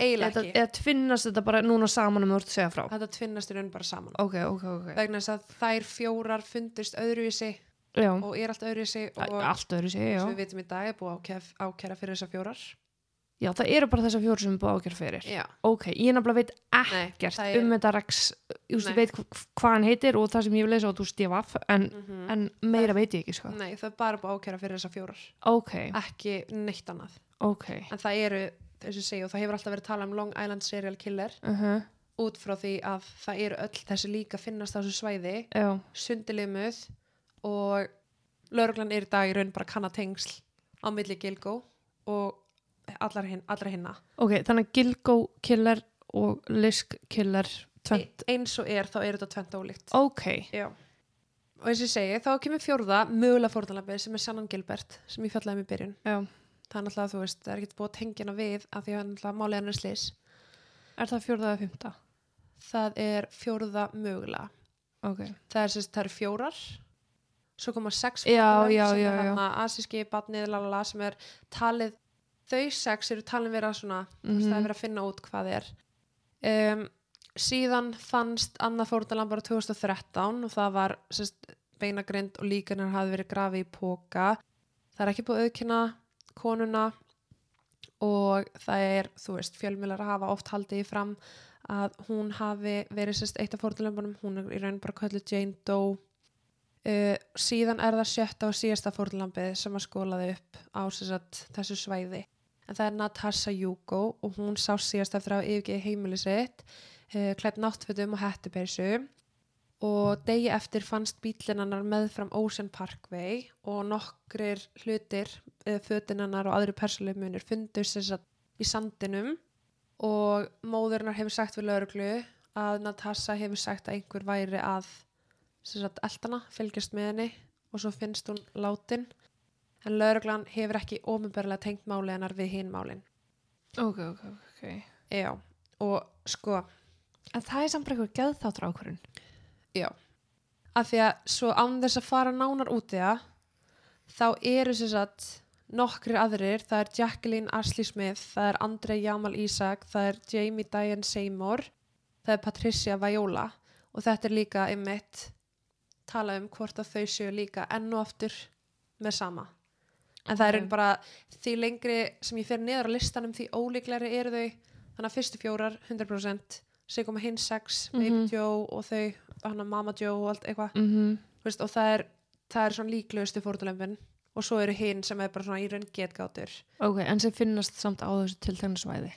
eiginlega ekki. eða tvinnast þetta bara núna saman um að þú segja frá? Þetta tvinnast í raun bara saman. Ok, ok, ok. Vegna þess að þær fjórar fundist öðruvísi já, og er allt öðruvísi og allt öðru sé, já. sem við vitum í dag er búið að ákæra, ákæra fyrir þessar fjórar. Já, það eru bara þessar fjóru sem er búið ákjör fyrir. Já, ok, ég nefnilega veit Nei, ekkert það er- um þetta Nei. ég veit hv- hvað hann heitir og það sem ég vil lesa á þú stjaf en, mm en meira veit ég ekki sko. Nei, það er bara búið ákæra fyrir þessar fjórar. Ok, ekki neitt annað. Ok. En það eru, þess að segja, og það hefur alltaf verið talað um Long Island Serial Killer uh út frá því að það eru öll þessi líka finnast á þessu svæði já, sundilimuð og lauruglan er í dag í raun bara að kanna tengsl á milli Gilgo og allar hin, hinna. Ok, þannig að Gilgo killer og Lisk killer e eins og er þá er þetta tvent ólíkt. Ok. Já. og eins og ég segi þá kemur fjórða mögulega fórnalabið sem er Shannon Gilbert sem ég fjallaði um í byrjun. Já, það er náttúrulega þú veist, það er ekkert búið að tengja hana við af því að náttúrulega málið hennar slis er það fjórða eða fymta það er fjórða mögulega. Ok, það er, sérst, það er fjórar. Svo koma sex já, sem er já. hérna asíski barnið lalala sem er talið þau sex eru talið vera svona mm Mhm. það er verið að finna út hvað er. Um, síðan fannst annað fórnalamb bara 2013 og það var sérst, beinagrind og líkanar hafi verið grafið í póka það er ekki búið að auðkynna konuna og það er, þú veist, fjölmjölar hafa oft haldið í fram að hún hafi verið sérst eitt af fórnalömbunum, hún er í raun bara kölluð Jane Doe. Uh, síðan er það sjötta og síðasta fórnalambið sem að skólaði upp á sérst þessu svæði. En það er Natasha Yugo og hún sá síðast eftir að yfirgeði heimili sitt uh, klætt náttfötum og hættupeysu og degi eftir fannst bílinannar með fram Ocean Parkway og nokkrir hlutir uh, fötinannar og aðri persónlega munir fundust þess að í sandinum. Og móðurinnar hefur sagt við lauruglu að Natasha hefur sagt að einhver væri að sem sagt, eldana, fylgjast með henni. Og svo finnst hún látin. En lauruglan hefur ekki ofinberlega tengt máli hennar við hinn málin. ok, ok, ok. Já, og sko, en það er samt bara eitthvað geðþáttur ákvörun já, af því að svo án þess að fara nánar út í það, þá eru sem sagt nokkrir aðrir, það er Jacqueline Ashley Smith, það er Andrei Jamal Isaac, það er Jamie Diane Seymour, það er Patricia Viola og þetta er líka einmitt tala um hvort að þau séu líka enn og aftur með sama. En það er okay. bara því lengri sem ég fer niður á listanum því ólíklegri eru þau þannig að fyrstu fjórar 100% sem koma hinn sex, Baby Mhm. Joe og þau, hann Mama Joe og allt eitthvað. Mm -hmm. Veist, og það er, það er svona líklegustu fórtulempin og svo eru hinn sem er bara svona í raun getgátur. Ok, en sem finnast samt á þessu tiltegna svæði?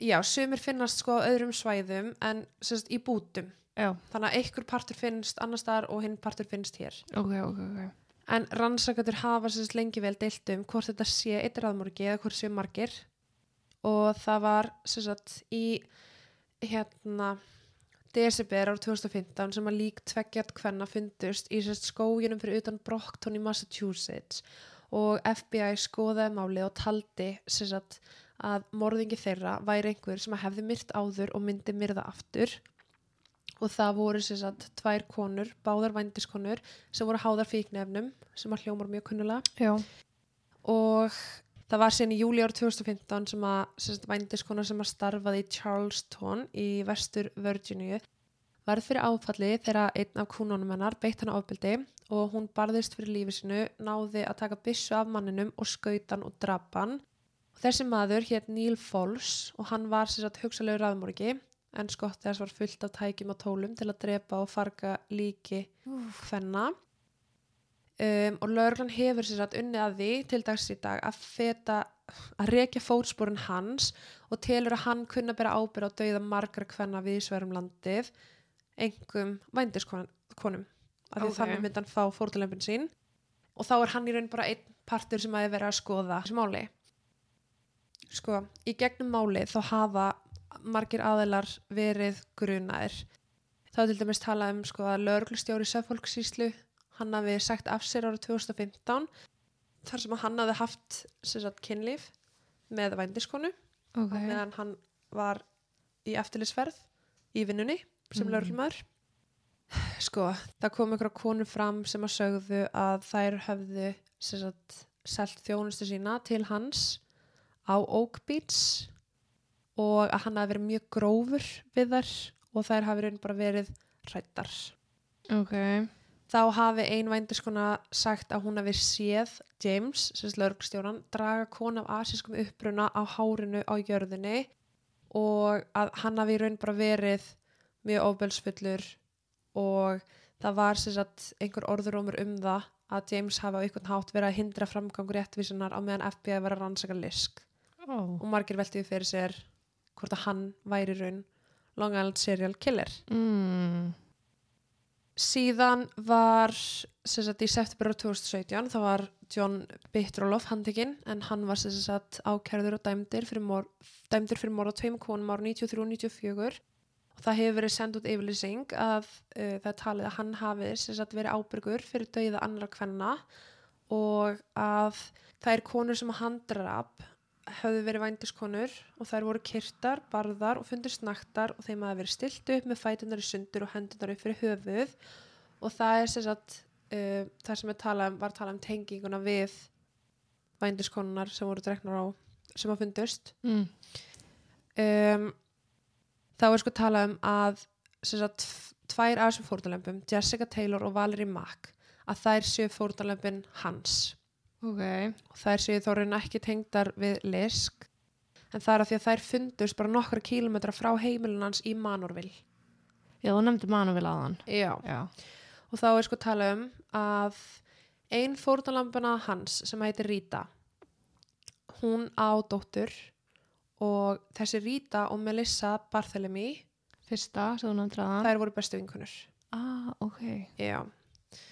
Já, sumir finnast sko á öðrum svæðum en sérst í bútum. Já, þannig að einhver partur finnst annar staðar og hinn partur finnst hér. Ok, ok, ok. En rannsakandur hafa sérst lengi vel deilt um hvort þetta sé eitt raðmorgi eða hvort séu margir. Og það var sérst í hérna desember ár 2015 sem að lík tveggjart hvenna fundust í sérst skóginum fyrir utan Brockton í Massachusetts. Og FBI skoðaði máli og taldi sérst að morðingi þeirra væri einhver sem hefði myrt áður og myndi myrða aftur. Og það voru sérst tvær konur, báðar vændiskonur sem voru háðar fíknefnum sem að hljómar mjög kunnulega. Já, og það var síðan í júli ár 2015 sem að sérst, vændiskona sem að starfaði í Charleston í vestur Virginia varð fyrir áfalli þegar einn af kúnunum hennar beitt hana ofbeldi og hún barðist fyrir lífi sinu, náði að taka byssu af manninum og skautan og drapan og þessi maður hétt Neil Fols og hann var sérst hugsalegu raðmorgi en skott þess var fullt af tækjum og tólum til að drepa og farga líki hvenna um, og lögreglan hefur sér satt unni að því til dags í dag að feta að rekja fótsporun hans og telur að hann kunna bera ábyrð á dauða margra hvenna við sverum landið engum vændiskonum af því Ok. þannig myndi hann fá fórtalempin sín. Og þá er hann í raun bara einn partur sem að er verið að skoða þessi máli. Sko, í gegnum máli þá hafa margir aðilar verið grunaðir. Þá til dæmis talað um sko að lögreglustjóri Seffolksíslu hann hafi sagt af sér árið 2015 þar sem hann hafi haft sagt kynlíf með vændiskonu. Ok. Meðan hann var í eftirlisferð í vinnunni sem mm. lögreglumæður sko, það kom einhverja konur fram sem að sögðu að þær höfðu sagt selt þjónustu sína til hans á Oak Beach og að hann hafi verið mjög grófur við þær og þær hafi raun bara verið hrættar ok, þá hafi ein vændiskona sagt að hún hafi séð James, sem slörgstjóran, draga konu af asískum uppruna á hárinu á jörðinni og að hann hafi í raun bara verið mjög ofbelsfullur og það var sem sagt einhver orðurómur um það að James hafi á einhvern hátt verið að hindra framgangur réttvísunar á meðan FBI var að rannsaka lisk. Ó, og margir veltiði fyrir sér hvort að hann væri í raun Long Island serial killer. Mm. Síðan var sagt, í september 2017 þá var John Bittroloff handtekinn en hann var sagt, ákærður og dæmdir fyrir mor, dæmdur fyrir mor á tveim konum ár 93 og 94 og það hefur verið sendt út yfirlýsing að uh, það er talið að hann hafi sagt, verið ábyrgur fyrir dauða annara kvenna og að þær konur sem hann draf höfðu verið vændiskonur og þær voru kyrtar, barðar og fundur snaktar og þeim hafi verið stilt upp með fætunar í sundur og hendunar upp fyrir höfuð. Og það er sem sagt uh, það sem er talað um, var talað um tenginguna við vændiskonunar sem voru dreknar á sem að fundust mm. um, þá er sko talað um að sem sagt tvær af þessum fórtalempum, Jessica Taylor og Valerie Mack að þær séu fórtalempin hans ok, og þær séu þó reyna ekki tengdar við lisk en það er að því að þær fundust bara nokkra kílometra frá heimilin hans í Manorville. Já, þú nefndi manu vel aðan Já. já, og þá er sko talað um að ein fórtalambana hans sem heitir Rita hún á dóttur og þessi Rita og Melissa Barthélemy fyrsta, sem þú nefndir aðan þær voru bestu vinkunur ah, ok, Já,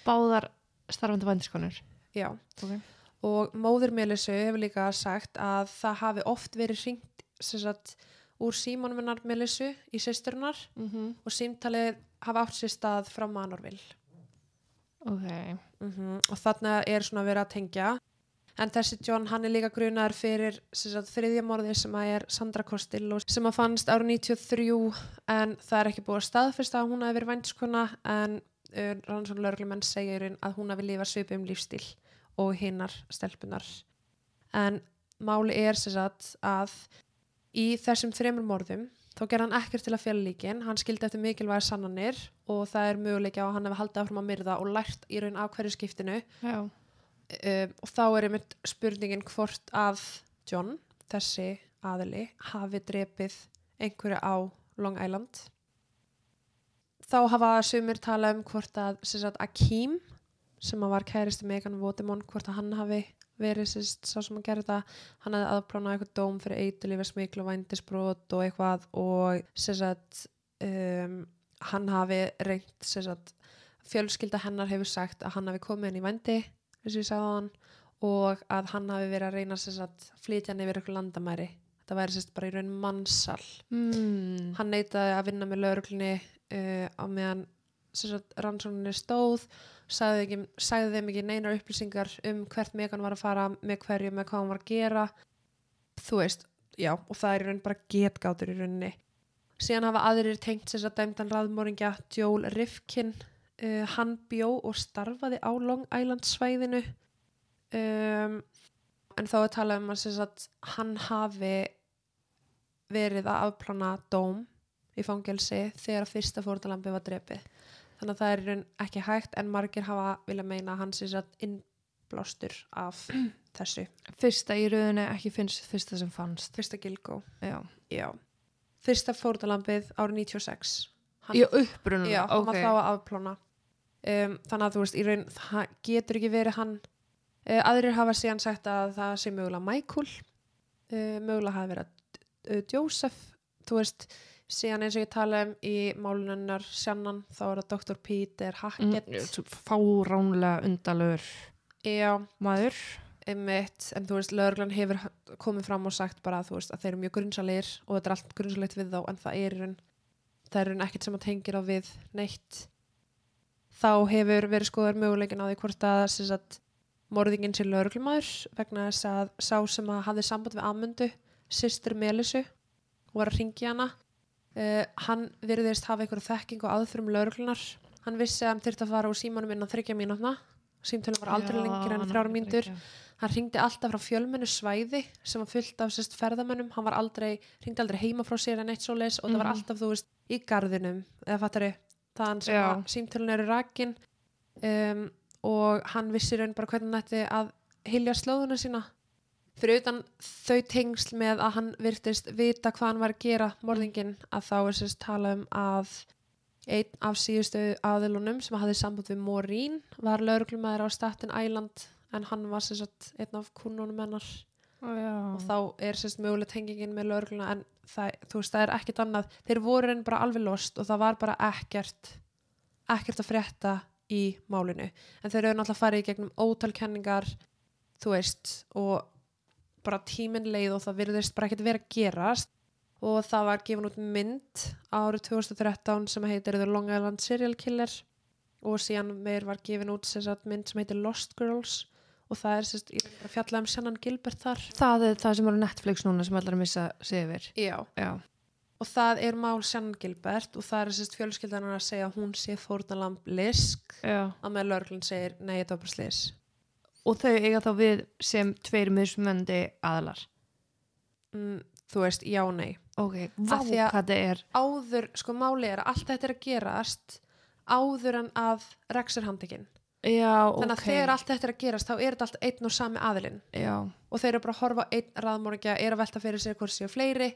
báðar starfandi vændiskonur. Já. Ok, og móðir Melissu hefur líka sagt að það hafi oft verið hringt sem sagt úr símanum hennar Melissu í systurinnar mm -hmm. og símtalið hafa átt sér stað frá Manorville ok. Mm og þarna er svona verið að tengja. En þessi John hann er líka grunar fyrir sagt, þriðja morði sem að er Sandra Costello sem að fannst árið 93 en það er ekki búið að staðfesta að hún hafi verið vænskona en rannsókn lögreglumenn segja í raun að hún hafi lifað svipum lífstíl og hinnar stelpunar en máli er sem sagt að í þessum þremur morðum þá gerði hann ekkert til að fjalla líkin. Hann skildi eftir mikilvæga sannanir og það er möguleika á að hann hefði haldið áfram að myrða og lært í raun af hverju skiptinu. Um, og þá er einmitt spurningin hvort að John, þessi aðili, hafi drepið einhverju á Long Island. Þá hafa sumir tala um hvort að Akeem sem að var kæristi Megan Votemon hvort að hann hafi verið sagt, sá sem að gera þetta hann hefði aðplánað eitthvað dóm fyrir eitulífi smiklu og vændisbrot og eitthvað og sem sagt um, hann hafi reynt sem sagt fjölskylda hennar hefur sagt að hann hafi komið inn í vændi eins og ég sagði á hann og að hann hafi verið að reyna sem sagt flytja hann yfir ykkur landamæri. Þetta væri sagt bara í raun mannsal Mm. hann neitaði að vinna með lauruglunni uh, á meðan rannsókninni stóð sagði, ekki, sagði þeim ekki neinar upplýsingar um hvert Megan var að fara með hverju, með hvað hann var að gera. Þú veist, já og það er í raun bara getgátur í rauninni. Síðan hafa aðrir tengt sem sagt dæmdan raðmóringja Joel Rifkin uh, hann bjó og starfaði á Long Island svæðinu. Um, en þá er talað um að sem sagt, hann hafi verið að afplána dóm í fangelsi þegar að fyrsta fórtalambi var drepið. Þannig að það er raun ekki hægt en margir hafa vilja meina að hann sé satt innblástur af [clears throat] þessu. Fyrsta í rauninni ekki finnst fyrsta sem fannst. Fyrsta Gilgó. Já. Já. Fyrsta fórtalambið árið 96. Hann, Í upprunum. já, hann ok. var þá að afplána. Um, þannig að þú veist, í raun, það getur ekki verið hann. Uh, aðrir hafa síðan sagt að það sé mögulega Michael. Uh, mögulega hafi verið uh, Joseph. Þú veist, síðan eins og ég tala um í málunennar sjannan, þá er það Dr. Peter Hackett. Mm, fáránlega undalur Já, maður. einmitt, en þú veist, lögreglan hefur komið fram og sagt bara þú veist, að þeir eru mjög grunnsalegir og þetta er allt grunnsalegt við þá, en það er í raun, það er í raun ekkert sem að tengir á við neitt. Þá hefur verið skoðar möguleikin á því hvort að sem sagt, morðingin sé lögreglumæður vegna þess að sá sem að hafði samband við Amundu, systur Melisu og var að ringja hana uh, hann virðist hafa einhverja þekking og aðfyrum lögreglunar hann vissi að hann þyrfti að fara úr símanum innan þryggja mínútna. Símtölum var aldrei lengir en þrjára mínútur. hann ringdi alltaf frá fjölmennu svæði sem var fullt af sérst ferðamönnum. Hann var aldrei, ringdi aldrei heima frá sér en eitt svo leis og það var Mhm. alltaf, þú veist, í garðinum eða fattari, þann sem símtölun eru rakin. Um, og hann vissi raun bara hvernig hann ætti að hilja slóðuna sína fyrir utan þau tengsl með að hann virtist vita hvað hann var að gera morðingin að þá er sérst tala um að einn af síðustu aðilunum sem hafði samband við Morín var lauruglumæður á Staten Island en hann var sérst einn af kunnunum hennar. Og þá er sérst möguleg tengingin með laurugluna en það, þú veist, það er ekkert annað. Þeir voru enn bara alveg lost og það var bara ekkert ekkert að frétta í málinu. En þeir eru náttúrulega farið í gegnum ótalkenningar þú veist og bara tíminn leið og það virðist bara ekkert vera að gerast og það var gefin út mynd árið 2013 sem heitir The Long Island Serial Killer og síðan meir var gefin út sagt, mynd sem heitir Lost Girls og það er sérst, ég er að fjalla um Shannon Gilbert þar Það er það sem er á Netflix núna sem allar að missa sig yfir. Já. Já. og það er mál Shannon Gilbert og það er sérst fjölskyldan að segja að hún sé fórnalamb lisk Já. að með lörglun segir nei, þetta var bara slis Og þau eiga þá við sem tveir mismöndi aðalar. mm, þú veist, já, nei Ok, vá hvað það er. áður, sko máli er að allt þetta er að gerast áður en að Rex handekinn Já, ok. þannig að þegar allt þetta er að gerast þá er þetta allt einn og sami aðilinn Já, og þeir eru bara að horfa einn raðmóringja er að velta fyrir sér hvort séu fleiri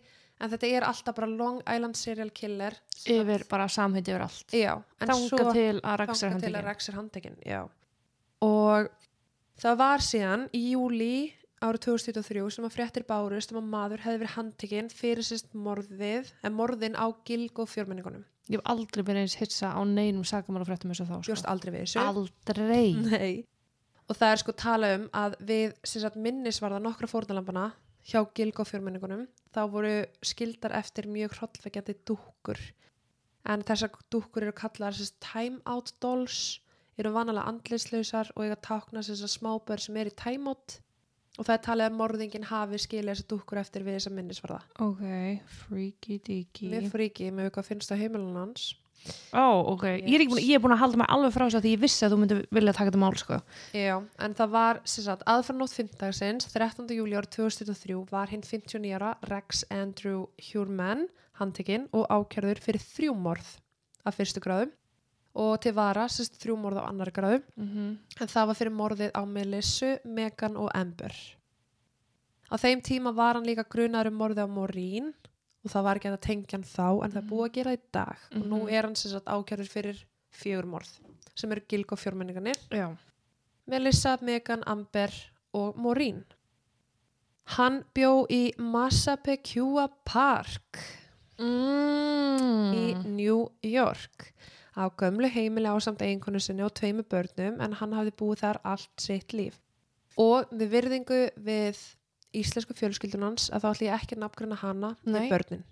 en þetta er alltaf bara Long Island Serial Killer yfir bara samheiti yfir allt. já, en svo til að Rax þangað til að handikinn. Rex handekinn já. og það var síðan í júli árið 2023 sem að fréttir bárust um að maður hefði verið handtekinn fyrir sérst morðið en morðin á Gilgo fjörmenningunum Ég hef aldrei verið eins hitsa á neinum sakamálafréttum eins og þá. bjóst aldrei við þessu Aldrei. [laughs] Nei. og það er sko tala um að við sem sagt, minnisvarða nokkra fórnalambana hjá Gilgo fjörmenningunum þá voru skildar eftir mjög hrollvekjandi dúkkur en þessar dúkkur eru kallar sérst, time out dolls eru vanalega andlislausar og eiga tákna sérst, smábör sem er í out og það er talið að morðingin hafi skilið þessar dúkkur eftir við þessa minnisvarða Ok, freaky deaky. Mér fríki með hvað finnst það heimilin hans Ó, ok. Ég, er búin, ég er búin að halda mig alveg frá þess að því ég vissi að þú myndi vilja taka þetta mál, sko. Já, en það var aðfarnótt fimmdagsins 13. júli árið 2023 var hinn 59 ára Rex Andrew Hurman handtekinn og ákjörður fyrir þrjú morð af fyrstu gráðum og til vara sérst þrjú morð á annari gráðu Mm en það var fyrir morðið á Melissu, Megan og Amber. Á þeim tíma var hann líka grunar um morðið á Maureen og það var ekki að tengja hann þá en það er búið að gera það í dag og nú Mhm. er hann sagt ákjörður fyrir fjögur morð sem eru gilg og fjórmenningarnir. Já. Melissa, Megan, Amber og Maureen. Hann bjó í Massapequa Park Mm. í New York á gömlu heimili á samt eiginkonu sinni og tveimu börnum en hann hafði búið þar allt sitt líf. Og við virðingu við íslensku fjölskyldunans að þá ætlum ég ekki að nafngruna hana með börnin.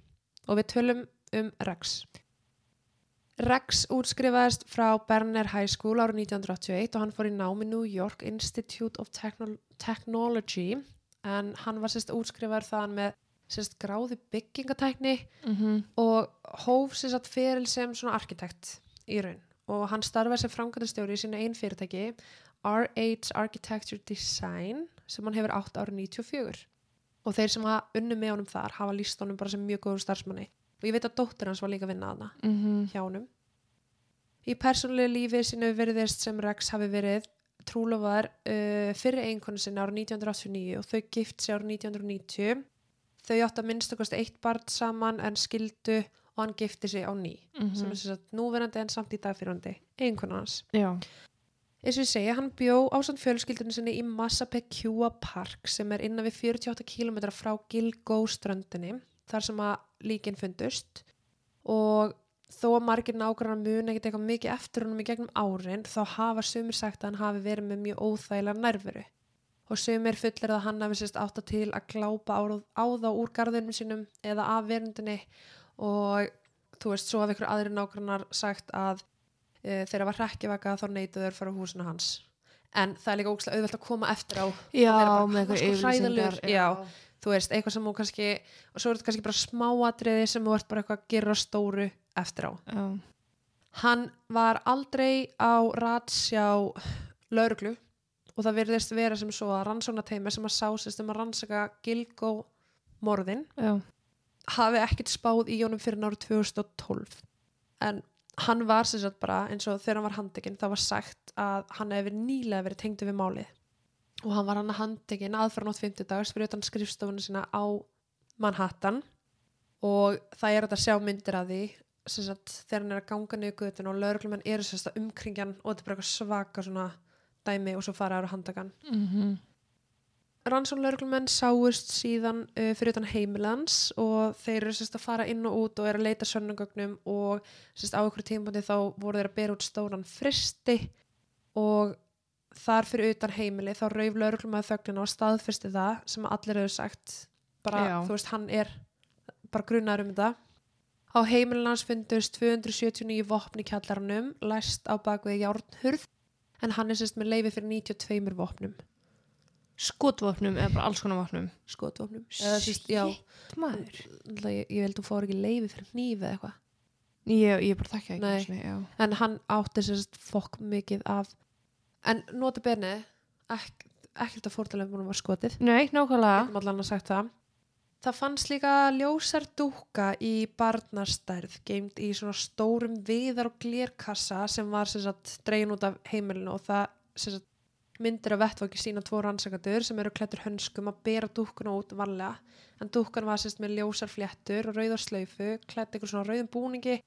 Og við tölum um Rex. Rex útskrifaðist frá Berner High School árið 1981 og hann fór í námi New York Institute of Techno Technology en hann var sérst útskrifaður þaðan með sérst gráði byggingatækni Mm og hóf sér satt feril sem svona arkitekt í raun. Og hann starfaði sem framkvæmdastjóri í sínu einn fyrirtæki RH Architecture Design sem hann hefur átt árið 94 og þeir sem hafa unnu með honum þar hafa líst honum bara sem mjög góður starfsmanni. Og ég veit að dóttir hans var líka að vinna að -hmm. hjá honum. Í persónulegu lífi sínu virðist sem Rex hafi verið trúlofaðar uh, fyrir eiginkonu sinni árið 1989 og þau gift sér árið 1990 þau átt að minnstakost eitt barn saman en skildu og hann gifti sig á ný sem er sem sagt núverandi en samt í dagfyrrandi hans. Já. eins og ég segja, hann bjó á samt fjölskyldunni sinni í Massapequa Park sem er innan við 48 km frá Gilgó ströndinni þar sem að líkin fundust. Og þó að margir nágrannar mun ekkert eitthvað mikið eftir honum í gegnum árin þá hafa sumir sagt að hann hafi verið með mjög óþægilega nærveru. Og sumir fullir að hann hafi sérst átt að til að glápa á, á þá úr garðinum sínum eða af verundinni og þú veist, svo hafa ykkur aðri nágrannar sagt að e, þegar var hrekkjavaka þá fara á húsinu hans en það er líka ógæslega auðvelt að koma eftir á Já, bara, með eitthvað sko yfirlýsingar. já. þú veist, eitthvað sem þú kannski og svo er þetta kannski bara smáatriði sem þú ert bara eitthvað að gera stóru eftir á Já. hann var aldrei á ratsjá lauruglu og það virðist vera sem svo að rannsóknateimi sem að sásist um að rannsaka Gilgó morðin Já. Hafi ekkert spáð í honum fyrir árið 2012 en hann var sem sagt bara eins og þegar hann var handekinn það var sagt að hann hefði nýlega verið tengdu við málið. Og hann var hann handekinn aðfara nátt 50 dags fyrir utan skrifstofunum sína á Manhattan. Og það er að sjá myndir af því sem sagt þegar hann er að ganga niður gutin og lauruglumenn eru sem sagt umkringjan og þetta er bara eitthvað svaka svona dæmi og svo fara ára handakan Mm -hmm. Rannsónlauruglumenn sáust síðan uh, fyrir utan heimilans og þeir eru sérst að fara inn og út og eru að leita sönnugögnum og sérst á ykkur tímpandi þá voru þeir að bera út stóran fristi og þar fyrir utan heimili þá rauf lauruglumæður þögnina og staðfyrsti það sem allir hefur sagt. Bara, Já. þú veist, hann er bara grunar um þetta. Á heimilin hans fundust 279 vopn í kjallaranum læst á bakvið járnhurð en hann er sérst með leifi fyrir 92 vopnum Skotvopnum eða bara alls konar vopnum. skotvopnum. Sérst, já, Maður. ég, ég held þú fór ekki leifi fyrir nýfi eða eitthvað. Ég, ég bara þekki ekki. Sinni, en hann átti sérst fokk mikið af en nota bene ek, ekkert að fórtalefnum var skotið. Nei, að það. Það fannst líka ljósar dúkka í barnastærð geimt í svona stórum viðar og glérkassa sem var sagt dregin út af heimilinu og það sagt myndir af vettfóki sína tvo rannsakandur sem eru klættur hönskum að bera dúkkuna út varlega. En dúkkan var sérst með ljósar fléttur og rauðar slaufu, klætt eitthvað svona rauðum búningi.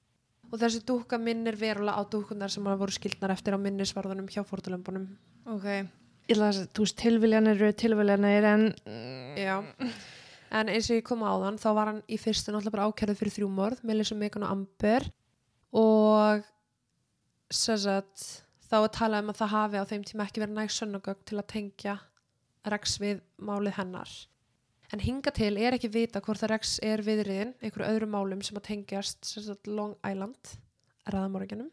Og þessi dúkka minnir verulega á dúkkunar sem voru skildnar eftir á minnisvarðunum hjá fórtalömbunum Ok. Ég ætla að þú veist, tilviljanir eru tilviljanir en... mm, Já, en eins og ég kom á þann þá var hann í fyrstu náttúrulega bara ákærið fyrir þrjú morð Melissa Megan og Amber. Og sem sagt, þá er talað um að það hafi á þeim tíma ekki verið næg sönnugögn til að tengja Rex við málið hennar en hinga til er ekki vita hvort að Rex er viðriðin einhverju öðru málum sem að tengjast sagt, Long Island ræðamorginum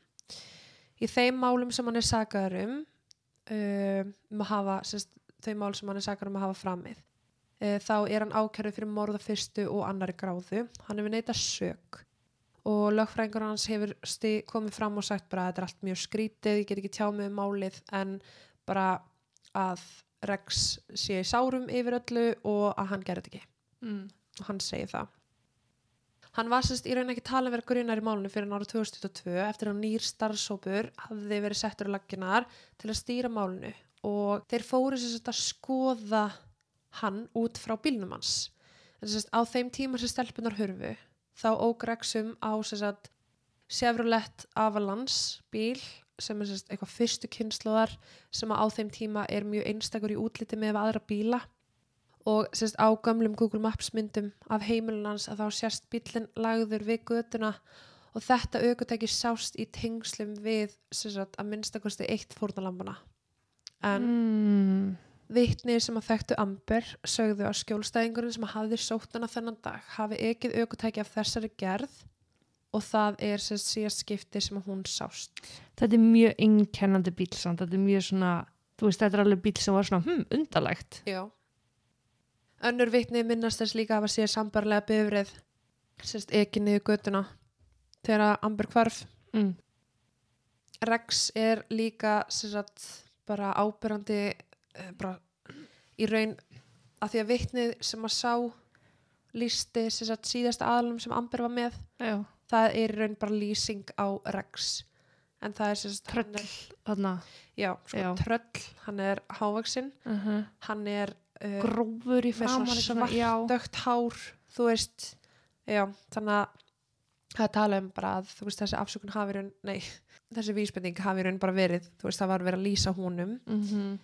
í þeim málum sem hann er sagaður um uh, um að hafa sagt, þau mál sem hann er sakar um að hafa framið. E, þá er hann ákærið fyrir morða fyrstu og annari gráðu. Hann hefur neitað sök og lögfræðingur hans hefur komið fram og sagt bara að þetta er allt mjög skrítið, ég get ekki tjá mig um málið en bara að Rex sé í sárum yfir öllu og að hann gerði ekki mm. og hann segir það. Hann var sérst í raun ekki talað verið grunar í málunum fyrir ára 2022 eftir að nýr starfsópur hafði verið settur á laginar til að stýra málunu og þeir fóru sérst að skoða hann út frá bílnum hans. En sérst á þeim tíma sem stelpunar hurfu þá óg Rexum á sérst Chevrolet Avalanche bíl sem er sérst eitthvað fyrstu kynnslóðar sem á þeim tíma er mjög einstakur í útliti með aðra bíla og sérst á gamlum Google Maps myndum af heimilin hans að þá sérst bílinn lagður við göduna og þetta aukutæki sást í tengslum við sérst að minnstakosti eitt fórnalambana en mm. Vittni sem að þekktu Amber sögðu að skjólstæðingurinn sem hafði sótt hana þennan dag hafi ekið aukutæki af þessari gerð og það er sérst síðast skipti sem hún sást. Þetta er mjög innkennandi bíl samt, þetta er mjög svona þú veist, þetta er alveg bíl sem var svona hm, undarlegt Já. Önnur vittni minnast þess líka að hafa séð sambarlega bifrið sérst ekið niður götuna þegar Amber hvarf. mm. Rex er líka sérst bara ábyrrandi bara í raun að því að vittnið sem að sá lísti sérst síðasta aðlum sem Amber var með Já, það er í raun bara lýsing á Rex. En það er sérst tröll þarna. Já, sko, Já. tröll, hann er hávaksinn uh -huh. hann er uh, grófur í já, dögt hár þú veist. Já, þannig að það er tala um bara að veist þessi afsökun hafi raun nei, þessi vísbending hafi raun bara verið þú veist það var verið að lýsa honum. Mm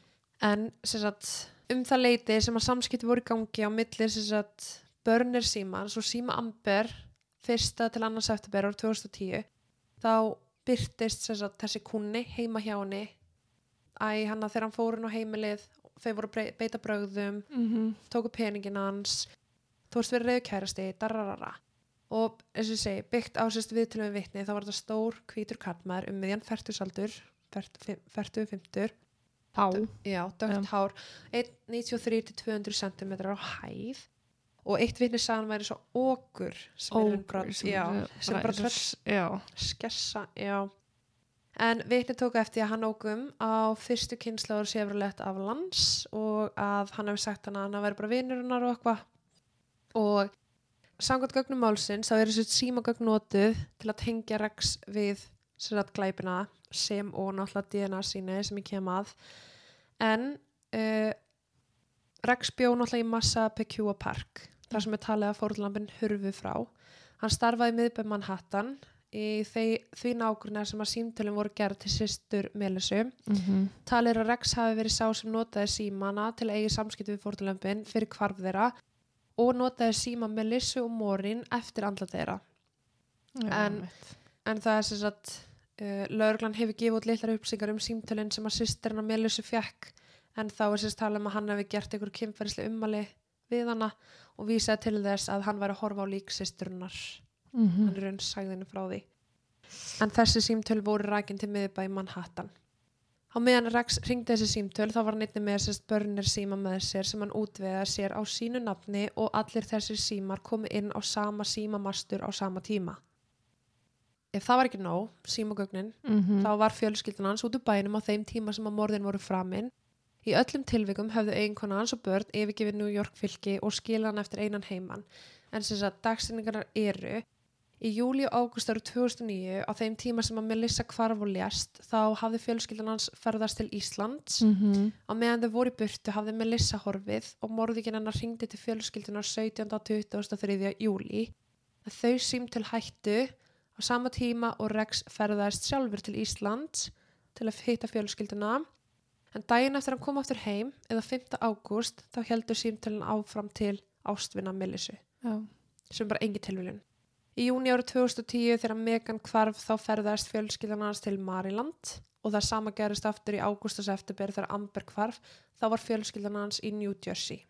en sagt, um það leiti sem að samskipti voru í gangi á milli sem sagt, börnir símans og síma Amber fyrsta til annars eftirber ár 2010 þá byrtist sagt, þessi kunni heima hjá henni. Æ, hann að þegar hann fór inn á heimilið þau voru beita brögðum -hmm. tóku peningin hans þú veist verið reyðu kærasti, dararara. Og eins og ég segi, byggt á sérst viðtölu við vitni þá var þetta stór hvítur kallmaður um miðjan færtusaldur, færtu fymtur þá já, dögt hár. 1,93 til 200 cm á hæð. Og eitt vitni sagðan væri svo okkur sem er bara, Ógur já, sem bara já, skessa, já. En vitni tóku eftir að hann ógum á fyrstu kynslaður Chevrolet af lands og að hann hefði sagt hann að hann væri bara vinur hennar og eitthvað. Og samkvæmt gögnum málsins þá er þessu símagögn notuð til að tengja Rex við sem sagt glæpina sem og náttúrulega DNA síni sem ég kem að en uh, Rex bjó náttúrulega í Massa Pecua Park þar sem er talið að fórlampin hurfu frá. Hann starfaði miðbæð Manhattan í því, því nágrunnar sem að símtölum voru gerð til sýstur Melisu mm talið er að Rex hafi verið sá sem notaði símana til að eigi samskipt við fórlampin fyrir hvarf þeirra og notaði síma Melissu og Morin eftir andla þeirra. En- en það er sem sagt uh, lauruglan hefur gefið út litlar upplýsingar um símtölinn sem að sýstirna Melissu fekk en þá er sérst talað um að hann hefði gert einhver kynferðislega ummali við hana og vísaði til þess að hann væri að horfa á lík sýsturnar mm hann er raun sagðinu frá því. En þessi símtöl voru rækin til miðbæ í Manhattan. Á meðan Rex ringdi þessi símtöl þá var hann einnig með sérst börnir síma með sér sem hann útvegaði sér á sínu nafni og allir þessir símar komu inn á sama símamastur á sama tíma ef það var ekki nóg, símagögnin -hmm. þá var fjölskyldan hans út úr bænum á þeim tíma sem að morðin voru framinn Í öllum tilvikum hefðu eiginkona hans og börn yfirgefið New York fylki og skila hann eftir einan heiman. En sem sagt, dagsinningarnar eru í júli og águst ára 2009 á þeim tíma sem að Melissa kvarf og lést þá hafði fjölskyldan hans ferðast til Íslands. -hmm. Á meðan þau voru burtu hafði Melissa horfið og morðikinn hennar ringdi til fjölskyldunar 17. og 23. júli. Þau sím til hættu á sama tíma og Rex ferðast sjálfur til Íslands til að hitta fjölskylduna. En daginn eftir hann kom aftur heim, eða 5. ágúst, þá heldur símtölun áfram til ástvinna Melissu, já, sem bara engi tilviljun. Í júni árið 2010 þegar Megan kvarf þá ferðast fjölskyldan hans til Maryland og það sama gerist aftur í ágústas eftirber þegar Amber kvarf, þá var fjölskyldan hans í New Jersey.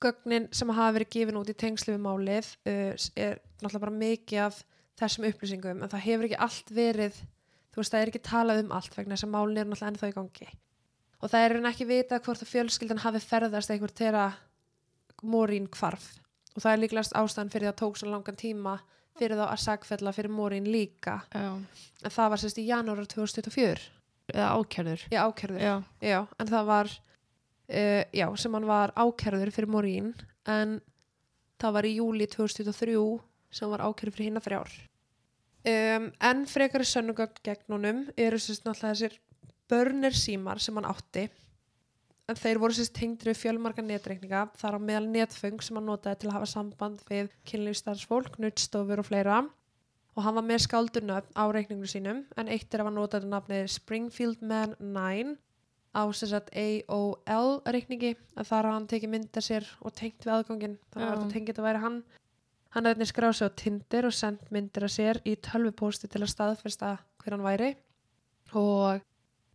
Gögnin sem hafa verið gefin út í tengslu við málið uh, er náttúrulega bara mikið af þessum upplýsingum en það hefur ekki allt verið, þú veist það er ekki talað um allt vegna þess að málin er náttúrulega ennþá í gangi. og það er hann ekki vitað hvort að fjölskyldan hafi ferðast eitthvað til að Morín hvarf og það er líklegast ástæðan fyrir það tók svo langan tíma fyrir þá að sagfella fyrir Morín líka Já. en það var sérst í janúar 2024 Eða ákjærður. já, ákærður, Já. já, en það var uh, já, sem hann var ákærður fyrir Morín en það var í júli 2023 sem var ákærður fyrir hinna þrjár um, en frekari sönnugögn gegn honum eru sérst náttúrulega þessir börnir símar sem hann átti. En þeir voru sérst tengdur við fjölmarga netreikninga þar á meðal netfeng sem hann notaði til að hafa samband við kynlífstarfsfólk, nuttstofur og fleira. Og hann var með skáldurnöfn á reikningu sínum en eitt er að hann notaði nafnið Springfield Man 9 á sagt AOL reikningi. Að þar har hann tekið mynda sér og tengt við aðgangin þannig að Já. þetta tengið að væri hann hann hefði skráð sig á Tinder og sendt myndir að sér í tölvupósti til að staðfesta hver hann væri. Og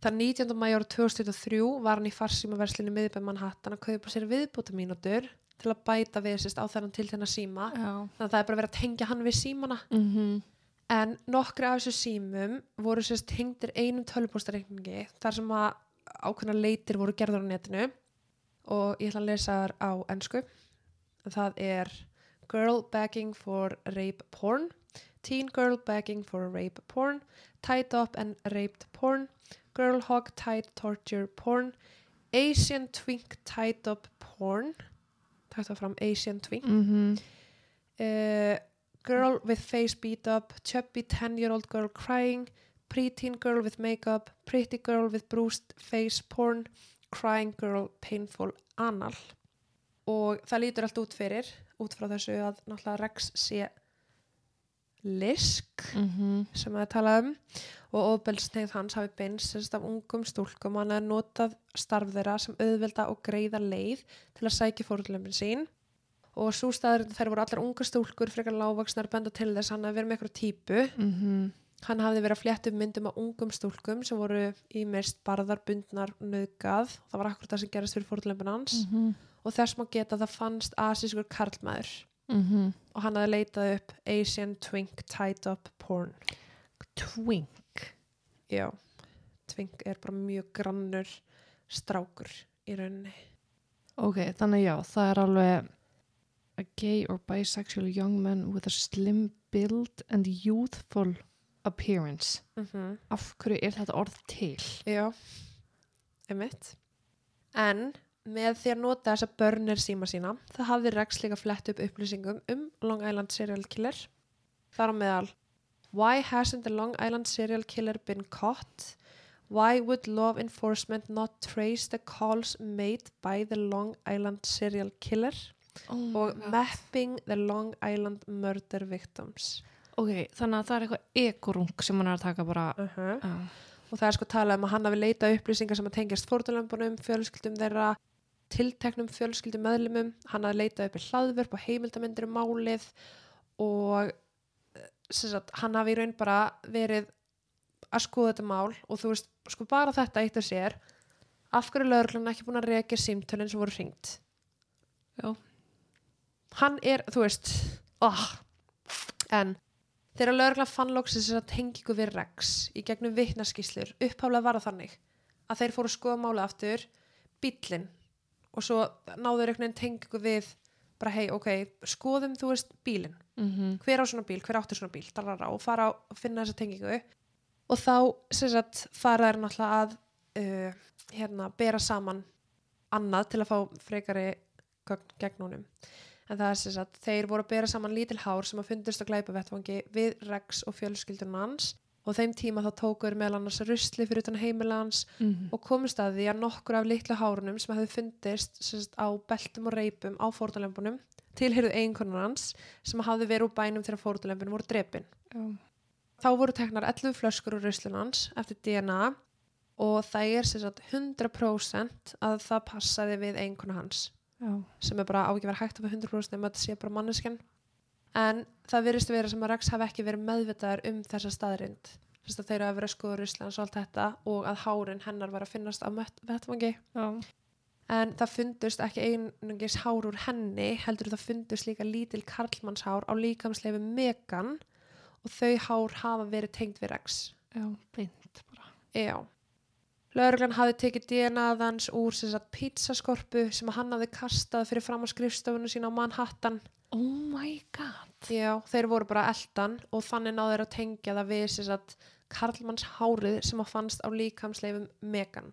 þann 19. mæjár 2023 var hann í farsímaverslinu miðbæð Manhattan að kaupa sér viðbúta mínútur til að bæta við sérst á þennan til þennan síma. Já. þannig að það er bara verið að tengja hann við símana. Mm en nokkri af þessu símum voru sérst tengdir einum tölvupóstareikningi þar sem að ákveðna leitir voru gerður á netinu. Og ég ætla að lesa þar á ennsku það er girl begging for rape porn. Teen girl begging for rape porn. Tied up and raped porn. Girl hog tied torture porn. Asian twink tied up porn. Takk það fram Asian twink. -hmm. uh, girl with face beat up, chubby 10 year old girl crying, preteen girl with makeup, pretty girl with bruised face porn, crying girl painful anal. Og það lítur allt út fyrir, út frá þessu að náttúrulega Rex sé lisk Mm sem að tala um. Og ofbeldsneið hans hafi beinst sérst af ungum stúlkum hann er notað starf þeirra sem auðvelda og greiða leið til að sækja fórlöfin sín. Og svo staður þær voru allar unga stúlkur frekar lágvaksnar benda til þess hann að vera með eitthvað típu. -hmm. hann hafði verið að flétta um myndum af ungum stúlkum sem voru í mest barðar, bundnar, nöðgað það var akkur það sem gerast fyrir fórlöfin hans. -hmm. Og þess má geta að það fannst asískur karlmaður -hmm. og hann hafði leitað upp Asian twink tied up porn Twink Já, Tvink er bara mjög grannur strákur í rauninni. Ok, þannig já, það er alveg a gay or bisexual young man with a slim build and youthful appearance Mm Af hverju er þetta orð til? Já, einmitt. En með því að nota þessa börnir síma sína, það hafði Rex líka flett upp upplýsingum um Long Island serial killer. Þar á meðal, why hasn't the Long Island serial killer been caught? Why would law enforcement not trace the calls made by the Long Island serial killer? Oh og mapping the Long Island murder victims Ok, þannig að það er eitthvað ekorung sem hann er að taka bara uh -huh. uh, og það er sko talað um að hann hafi leita upplýsingar sem að tengjast fórtalömbunum, fjölskyldum þeirra tilteknum fjölskyldum meðlumum hann hafi leitað upp í hlaðvörp og heimildamindir um málið og eh, sagt, hann hafi í raun bara verið að skoða þetta mál og þú veist, sko bara þetta eitt af sér af hverju lögurlan ekki búin að rekja símtölinn sem voru hringt Já. hann er, þú veist oh. en þegar lögurlan fann loksins þess að tengingu við Rex í gegnum vitnaskíslur uppháflega var það þannig að þeir fóru að skoða málið aftur bíllinn og svo náður einhvern veginn tengingu við bara hei, ok, skoðum þú veist bílinn. Mm hver á svona bíl, hver áttur svona bíl darara, og fara að finna þessa tengingu. Og þá sagt fara þær náttúrulega að uh, hérna, bera saman annað til að fá frekari gegn honum. En það er sem sagt, þeir voru að bera saman lítil hár sem að fundist á glæpavettvangi við Rex og fjölskyldun hans og þeim tíma þá tókuður meðal annars rusli fyrir utan heimila hans -hmm. og komist að því að nokkur af litlu hárunum sem hefði fundist sagt, á beltum og reipum á fórtalembunum tilheyrðu eiginkonar hans sem hafði verið úr bænum þegar fórtalembunum voru drepin. Já. Þá voru teknar 11 flöskur úr ruslun hans eftir DNA og það er sagt 100% að það passaði við eiginkona hans Já. sem er bara á ekki verið hægt vera 100% nema þetta sé bara manneskjan en það virðist vera sem að Rex hafi ekki verið meðvitaðar um þessa staðrind þess að þeir eru að vera að skoða Russlands og allt þetta og að hárin hennar var að finnast á vettvangi Já. en það fundust ekki einungis hár úr henni heldur það fundust líka lítil karlmannshár á líkamsleifi Megan og þau hár hafa verið tengt við Rex Já, beint bara. Já. Lögreglan hafði tekið DNA hans úr sem sagt pizzaskorpu sem hann hafði kastað fyrir fram á skrifstofunum sína á Manhattan. Oh my god. Já, þeir voru bara eldan og þannig náðu þeir að tengja það við sem sagt Karlmanns hárið sem að fannst á líkamsleifum Megan.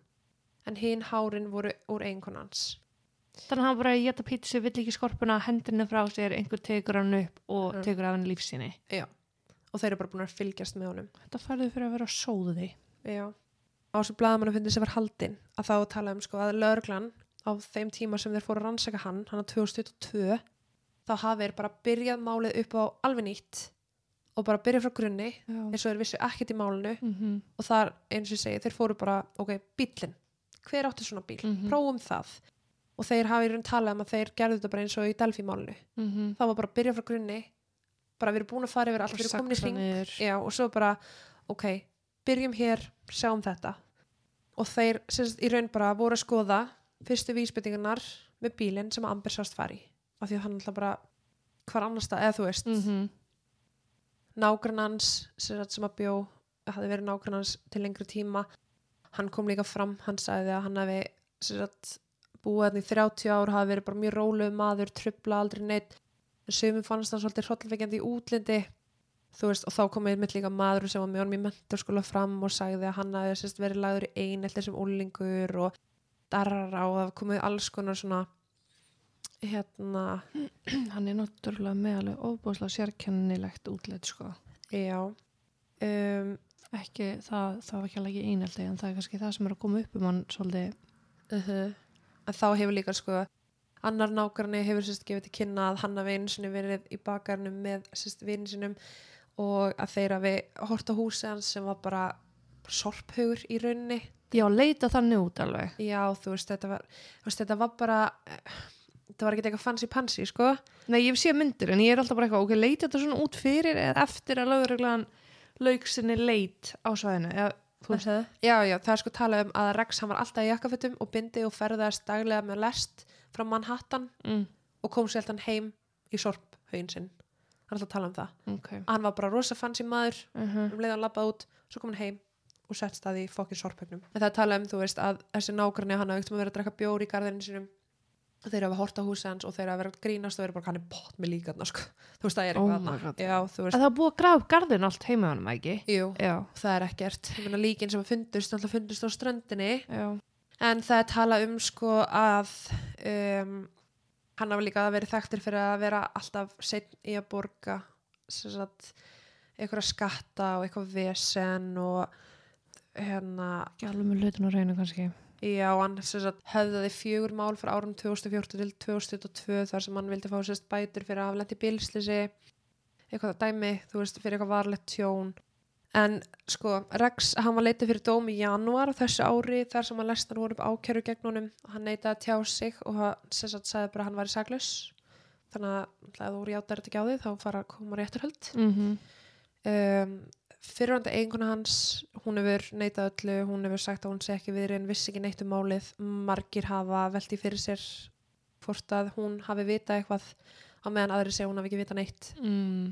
En hinn hárin voru úr einkonans. Þannig að hann bara geta pítsu, vill ekki skorpuna, hendurinn frá sér, einhver tekur hann upp og Mm. tekur af hann lífsíni. Já. Og þeir eru bara búin að fylgjast með honum. Þetta færðu fyrir að vera sóði. Já. Á þessu blaðamannu fyndi sem var haldinn að þá tala um sko að lögreglan á þeim tíma sem þeir fóru að rannsaka hann, hann á 2022, þá hafi þeir bara byrjað málið upp á alveg nýtt og bara byrjað frá grunni Já. eins og þeir vissu ekkert í málinu Mm -hmm. og þar eins og ég segi, þeir fóru bara, ok, bílinn, hver átti svona bíl, Mhm. prófum það og þeir hafi í raun talað um að þeir gerðu þetta bara eins og í Delphi málinu, Mm -hmm. þá var bara að byrja frá grunni bara við erum búin að fara yfir allt, við erum komin í hring. Já, og svo bara, ok, byrjum hér, sjáum þetta. Og þeir, sem sagt, í raun bara voru að skoða fyrstu vísbyttingarnar með bílinn sem Amber sást fari. Af því að hann alltaf bara, hvar annars það, eða þú veist, mm Mm nágrannans sem, að bjó, hafði verið nágrannans til lengri tíma, hann kom líka fram, hann sagði að hann sem sagt, búið hann í 30 ár, hafi verið bara mjög róluð maður, trubla aldrei neitt, en sömum fannst hann svolítið hrollveikjandi í útlindi þú veist, og þá kom einmitt líka maður sem var með honum í menturskóla fram og sagði að hann sérst, verið lagður í einelti sem úlingur og darra og það komið alls konar svona hérna, Hann er náttúrulega með alveg óbúslega sérkennilegt útleitt sko. já um, Ekki, það, það var ekki alveg einelti en það er kannski það sem er að koma upp um hann svolítið. uh en þá hefur líka sko annar nágranni hefur sérst gefið til kynna að hann hafi einu sinni verið í bakarnum með sérst vinin sinum og að þeir hafi hort á húsi hans sem var bara sorphaugur í rauninni Já, leita þannig út alveg. já þú veist þetta var, veist, þetta var bara þetta var ekki eitthvað fancy pansy sko. Nei, ég sé myndir en ég er alltaf bara eitthvað, ok, leita þetta svona út fyrir eða eftir að lögreglan lauk sinni leit á svæðinu. Eða, þú veist, já já það er sko talað um að Rex hann var alltaf í jakkafötum og bindi og ferðaðist daglega með lest frá Manhattan mm, og kom sér alltaf heim í sorphauðin sinn. Hann er alltaf að tala um það. Ok. hann var bara rosa fancy maður Uh um leiðan labbað út, svo kom hann heim og sett staði í fokkin sorphaugnum. En það er talað um, þú veist, að þessi nágranni hann hafði ekkert verið að drekka bjór í garðinu sinum þeir hafa hort á húsi hans og þeir hafa verið grínast og verið bara hann er pott með líka sko. [laughs] þú veist, það er Oh eitthvað. God. já, veist, það var búið að grafa upp garðin allt heima hann, ekki? jú, Já, það er ekkert meina líkin sem að fundust, alltaf fundust á ströndinni já. en það er talað um sko að um, hann hafa líka verið þekktir fyrir að vera alltaf setn í að borga eitthvað skatta og eitthvað vesen og hérna Ekki alveg með hlutun og reynu kannski. Já, hann höfðaði fjögur mál frá árum 2014 til 2022 þar sem hann vildi fá sérst bætur fyrir í bílslisi eitthvað dæmi, þú veist, fyrir eitthvað varlegt tjón. En sko, Rex, hann var leitið fyrir dóm í janúar þessu ári þar sem hann lesnar voru upp ákjæru gegn honum. Hann neitaði að tjá sig og sagt sagði bara hann væri saklaus. Þannig að ef þú játar þetta ekki á því þá fara að koma rétturhöld Mm -hmm. um, fyrirvandi eiginkona hans hún hefur neitað öllu, hún hefur sagt að hún sé ekki við en vissi ekki neitt um málið margir hafa velti fyrir sér hvort að hún hafi vitað eitthvað á meðan aðri segja hún hafi ekki vitað neitt mm.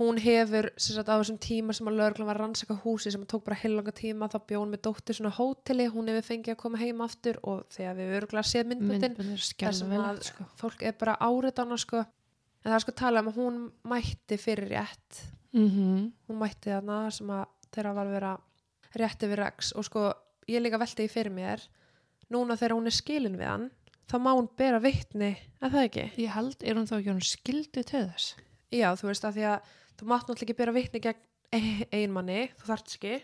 hún hefur sem sagt, á þessum tíma sem að lögreglan var að rannsaka húsi sem tók bara heilanga tíma þá bjón með dóttir svona hóteli hún hefur fengið að koma heim aftur og þegar við örgulega séð er þar sem að sko. fólk er bara árið hana sko en það er sko talað um að hún mætti fyrir rétt mm -hmm. hún mætti þarna sem að þeirra var að vera rétti við Rex og sko ég líka velti í fyrir mér núna þegar hún er skilin við hann þá má hún bera vittni, er það ekki? Ég held, er hún þá ekki hún skildi til þess? Já, þú veist að því að þú mátt náttúrulega ekki bera vittni gegn e- einmanni, þú þarft ekki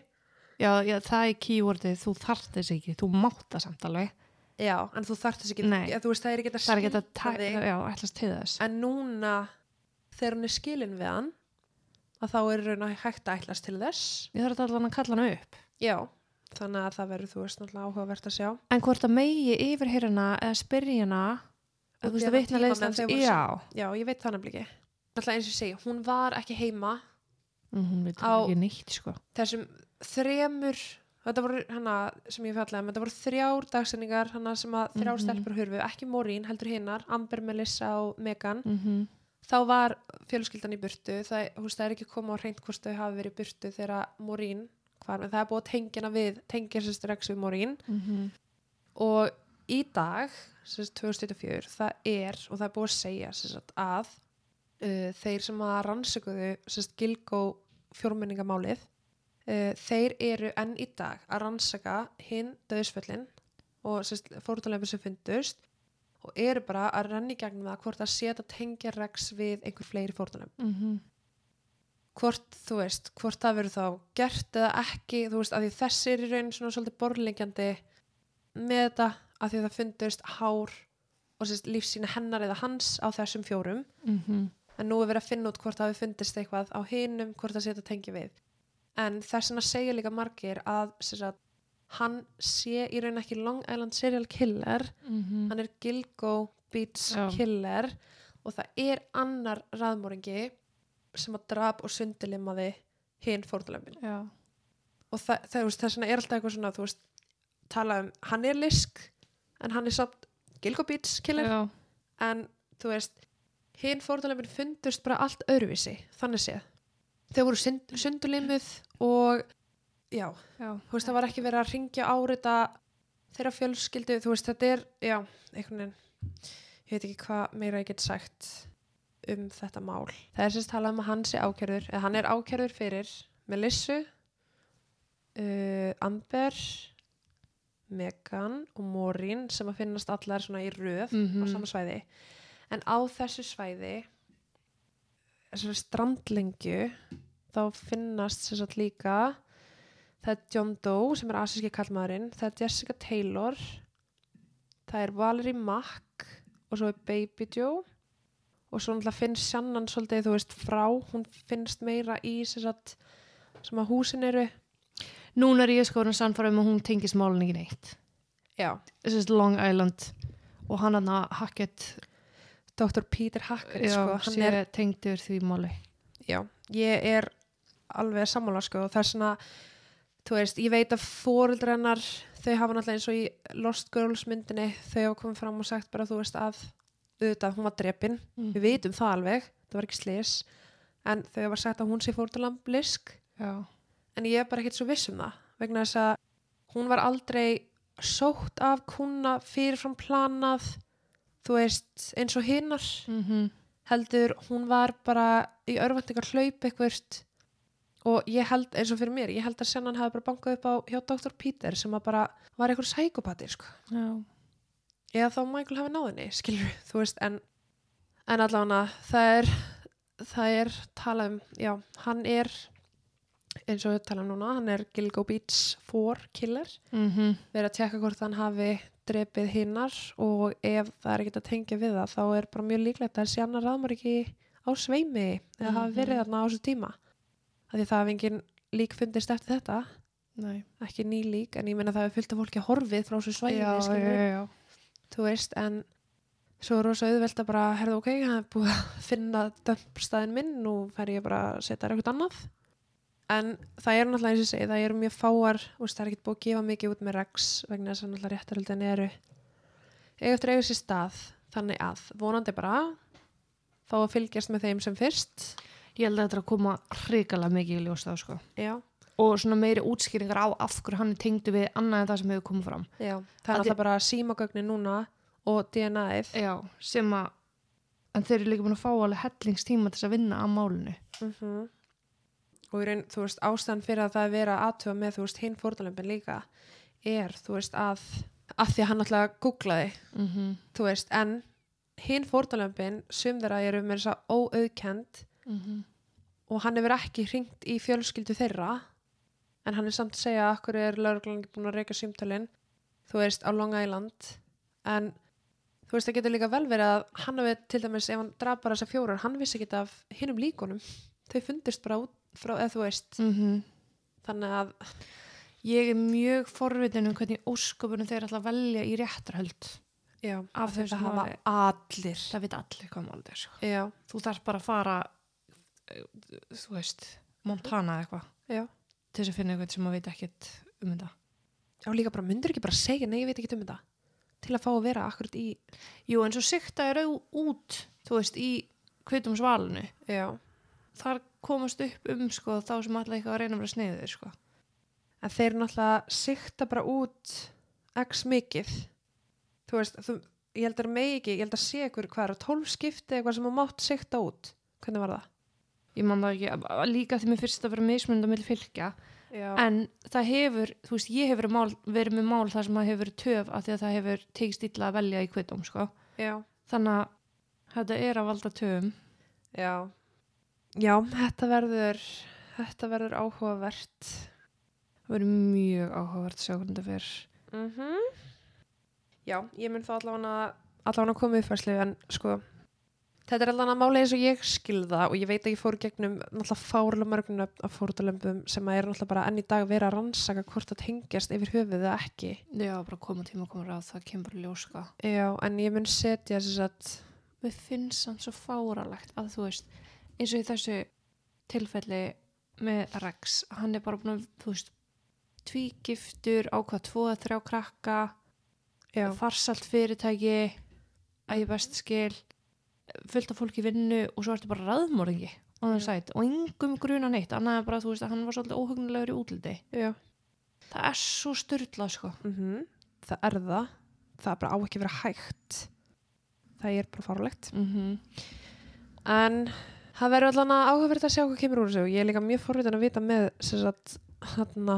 Já, já, það er keywordið, þú þarft þess ekki, þú mátt það samt alveg. Já, en þú þarft þess ekki ja, þú veist það er ekki að skilja þig en núna þegar hún er skilin við hann að þá er raun að hægt að ætlast til þess Ég þarf allan að kalla hana upp. Já, þannig að það verður þú veist náttúrulega áhugavert að sjá En hvort að megi yfir hérna eða spyrja hana, Og þú veist að vitna tíma leiðst meðan hans, þau voru já. Já, ég veit það nefnilega ekki Náttúrulega eins og segi, hún var ekki heima Mm, hún veit Á- ekki neitt, sko. þessum þremur þetta voru hana sem ég fjallaði um þetta voru þrjár dagsendingar hana sem að þrjár Mhm. stelpur hurfu, ekki Morín heldur hinnar, Amber, Melissa og Megan Mm þá var fjölskyldan í burtu það, veist, það er ekki koma á hreint hvort þau hafi verið í burtu þegar Morín hvar, það er búið að tengja hana við, tengja sérst Rex við Morín Mhm. og í dag, sérst 2024, það er, og það er búið að segja sérst að uh, þeir sem að rannsökuðu Gilgó fjórmenningamálið, uh, þeir eru enn í dag að rannsaka hinn döðsföllin og fórtunleifin sem fundust og eru bara að renni gegnum það hvort að setja tengja Rex við einhver fleiri fórtunleif Mhm. hvort, þú veist, hvort það verður þá gert eða ekki, þú veist, að því þessi er í raun svona svolítið borlingjandi með þetta, að því það fundust hár og sérst lífsýna hennar eða hans á þessum fjórum Mhm. en nú er verið að finna út hvort það fundist eitthvað á hinum, hvort það setja tengi við en þess vegna segja líka margir að sérst að hann sé í raun ekki Long Island serial killer Mhm. hann er Gilgo Beats Já. killer og það er annar raðmóringi sem að drap og sundulimaði hinn fórnulöfin Já. og það, það, þess vegna er alltaf eitthvað svona veist, tala um, hann er lisk en hann er samt Gilgo Beats killer Já. en þú veist hinn fórnulöfin fundust bara allt öðruvísi þannig séð þau voru sund, sundulimuð og já, Já. þú veist, það var ekki verið að ringja árita þeirra fjölskyldu, þú veist, þetta er já, einhvern veginn ég veit ekki hvað meira ég get sagt um þetta mál. Það er sérst talað um að hann sé ákjörður, eða hann er ákjörður fyrir Melissu uh, Amber Megan og Morín sem að finnast allar svona í röð á Mhm. sama svæði en á þessu svæði þessari strandlengju þá finnast sagt líka það er John Doe sem er asíski kallmaðurinn, það er Jessica Taylor það er Valerie Mack og svo er Baby Joe og svo náttúrulega finnst Shannon svolítið, þú veist, frá hún finnst meira í sem sagt sem að húsin eru Núna er ég sko hann sannfæra um að hún tengist málun ekki neitt. já, This is Long Island og hann hann að Hackett Dr. Peter Hackett já, sko, hann er tengdur því máli. já, ég er alveg sammála sko og það er svona þú veist, ég veit að fóreldrar hennar þau hafa náttúrulega eins og í Lost Girls myndinni, þau hafa komið fram og sagt bara þú veist að auðvitað hún var drepin Mhm. við vitum það alveg, það var ekki slis en þau hafa sagt að hún sé fórtalamb blisk Já. en ég er bara ekkert svo viss um það vegna þess að hún var aldrei sótt af kuna fyrirfram planað þú veist, eins og hinnar Mm heldur hún var bara í örvæntingar hlaup eitthvað og ég held, eins og fyrir mér, ég held að sennan hafi bara bankað upp á hjá Dr. Peter sem að bara var eitthvað sækopati sko. Eða þá Michael hafi náðinni, skilur þú veist, en, en allavega það er það er talað um, já, hann er eins og við tala um núna, hann er Gilgo Beats 4 killer Mm verið að tjekka hvort hann hafi drepið hinnar og ef það er ekkert að tengja við það þá er bara mjög líklegt að þessi annar raðmar ekki á sveimi eða hafi verið Mhm. þarna á þessu tíma af því það hafi engin lík fundist eftir þetta Nei. ekki ný lík en ég meina það hefur fyllt af fólki að horfið frá þessu svæði já, já, já, já. þú veist en svo er rosa auðvelt að bara herðu ok, það er búið að [laughs] finna dömpstæðin minn nú fer ég bara að setja þér eitthvað annað en það er náttúrulega eins og ég segi það eru mjög fáar, veist, það er ekkert búið að gefa mikið út með rex vegna þess að náttúrulega réttaröldin eru eiga eftir að eiga sér stað þannig að vonandi bara fá að fylgjast með þeim sem fyrst Ég held að þetta er að koma hrikalega mikið í ljós þá sko. já, Og svona meiri útskýringar á af hverju hann tengdu við annað en það sem hefur komið fram. já, það er Að náttúrulega bara símagögnin núna og DNA-ið Já, sem að en þeir eru líka búin að fá alveg hellingstíma til þess að vinna á málinu. mm og í raun, þú veist, ástæðan fyrir að það að aðtöfa með, þú veist, hinn fórtalömpin líka er, þú veist, að að því að hann alltaf googlaði Mm -hmm. þú veist, en hinn fórtalömpin, sum þeirra eru með þess að óauðkend og hann hefur ekki hringt í fjölskyldu þeirra en hann er samt að segja að akkur er lauruglan ekki búin að reyka símtölin? Þú veist, á Long Island. En þú veist, það getur líka vel verið að hann hefur til dæmis, ef hann draf bara þessar fjórar hann vissi ekki af hinnum líkonum. Þau fundist bara út frá, eða þú veist. Þannig að, Ég er mjög forvitin um hvernig ósköpunum þeir að velja í réttarhöld. já, Af þetta þessu hafa allir. Það veit allir hvað málið er. Sko. Þú þarf bara að fara, þú veist, Montana eitthvað til þess að finna eitthvað sem maður veit ekkert um þetta. Já, líka bara myndur ekki bara segja, nei, ég veit ekki um þetta til að fá að vera akkurat í Jú, en svo sikta er út, þú veist, í kvitum svalinu. Já, Þar komast upp um, sko, þá sem allir eitthvað að reyna að vera sneiðið, sko. en þeir náttúrulega sikta bara út x mikið þú veist, þú, ég held að það megi ekki ég held að sé ykkur hvað er tólf skipti eitthvað sem þú mátt sikta út hvernig var það? Ég man það ekki, að- líka því mér fyrst að vera mismunandi á milli fylgja, Já, en það hefur, þú veist, ég hefur mál, verið með mál þar sem það hefur töf af því að það hefur tegist illa að velja í kvittum, sko. Þannig að þetta er að valda töfum. já já, þetta verður þetta verður áhugavert Það verður mjög áhugavert að sjá hvernig þetta fer. mm já, ég mun þá allavega allavega koma uppfærslu en sko þetta er allavega máli eins og ég skilða og ég veit að ég fór gegnum náttúrulega fárlega mörgum af fórtalömbum sem að er náttúrulega bara enn í dag verið að rannsaka hvort það tengjast yfir höfuð eða ekki. Já, bara koma tíma og koma ráð, það kemur ljóska. já, en ég mun setja þess að Mér finnst hann svo fáralegt að þú veist, eins og í þessu tilfelli með Rex, hann er bara búin að, þú veist, tvígiftur, ákvað tvo að þrjá krakka, farsalt fyrirtæki, að ég best skil, fullt af fólki í vinnu og svo ertu bara raðmóringi á þeim Já. sæt og yngum gruna neitt, annað bara, þú veist, að hann var svolítið óhugnulegur í útliti. já. Það er svo styrlað, sko. mm það er það. Það er bara á ekki að vera hægt. Það er bara fárlegt Mm en það verður allan að áhugaverð að sjá hvað kemur úr þessu. Og ég er líka mjög forritin að vita með sem sagt hann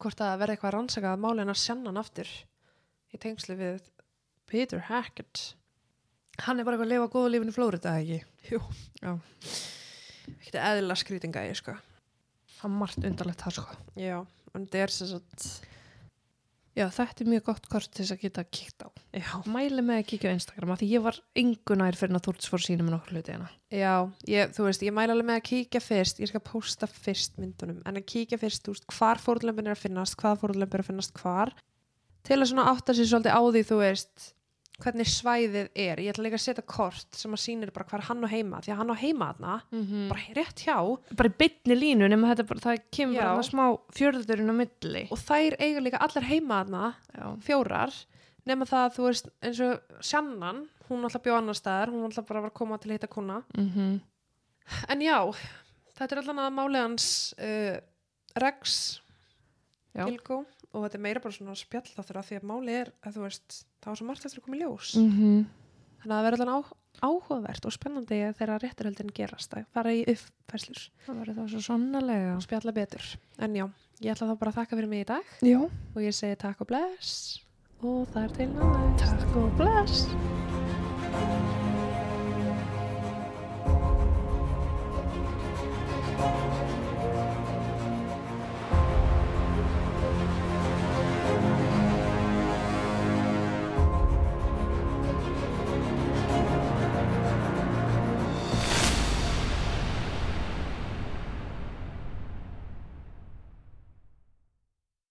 hvort það verði eitthvað rannsakað að máli hennar sjannan aftur í tengslu við Peter Hackett Hann er bara eitthvað að lifa góða lífinu Flórida, ekki? Jú. Já. ekkert eðla skrýtinga ég sko Hann er margt undarlegt það, sko. já, en það er sem sagt Já, þetta er mjög gott kort til þess að geta kíkt á. já, Mæli með að kíkja á Instagram af því ég var engunær fyrir að Þúrts fór sínum með nokkur hluti hérna. Já, ég, þú veist, ég mæla alveg með að kíkja fyrst, ég skal posta fyrst myndunum, en að kíkja fyrst, þú veist, hvar fórlömpin er að finnast, hvað fórlömpin er að finnast hvar, til að svona átta sér svolítið á því, þú veist, hvernig svæðið er. Ég ætla líka að setja kort sem að sýnir bara hvar hann á heima, því að hann á heima þarna, Mm -hmm. bara rétt hjá, Bara í beinni línu nema þetta bara, það kemur bara smá fjörðurinn á milli. og þær eiga líka allar heima Já. fjórar, nema það, þú veist, eins og Sjannan, hún alltaf bjóð annar staðar, hún alltaf bara var að koma til að hitta kuna, Mm En já, þetta er allan að máli hans uh, Rex. Kilgó og þetta er meira bara svona spjall þáttur af því að máli er að þú veist, það var svo margt eftir að koma í ljós -hmm. þannig að það verður á, áhugavert og spennandi þegar rétturhöldin gerast að fara í uppfærslur Það verður það svo sannlega. og spjalla betur en já, ég ætla þá bara að þakka fyrir mig í dag Já. og ég segi takk og bless og það er til næst Takk og bless.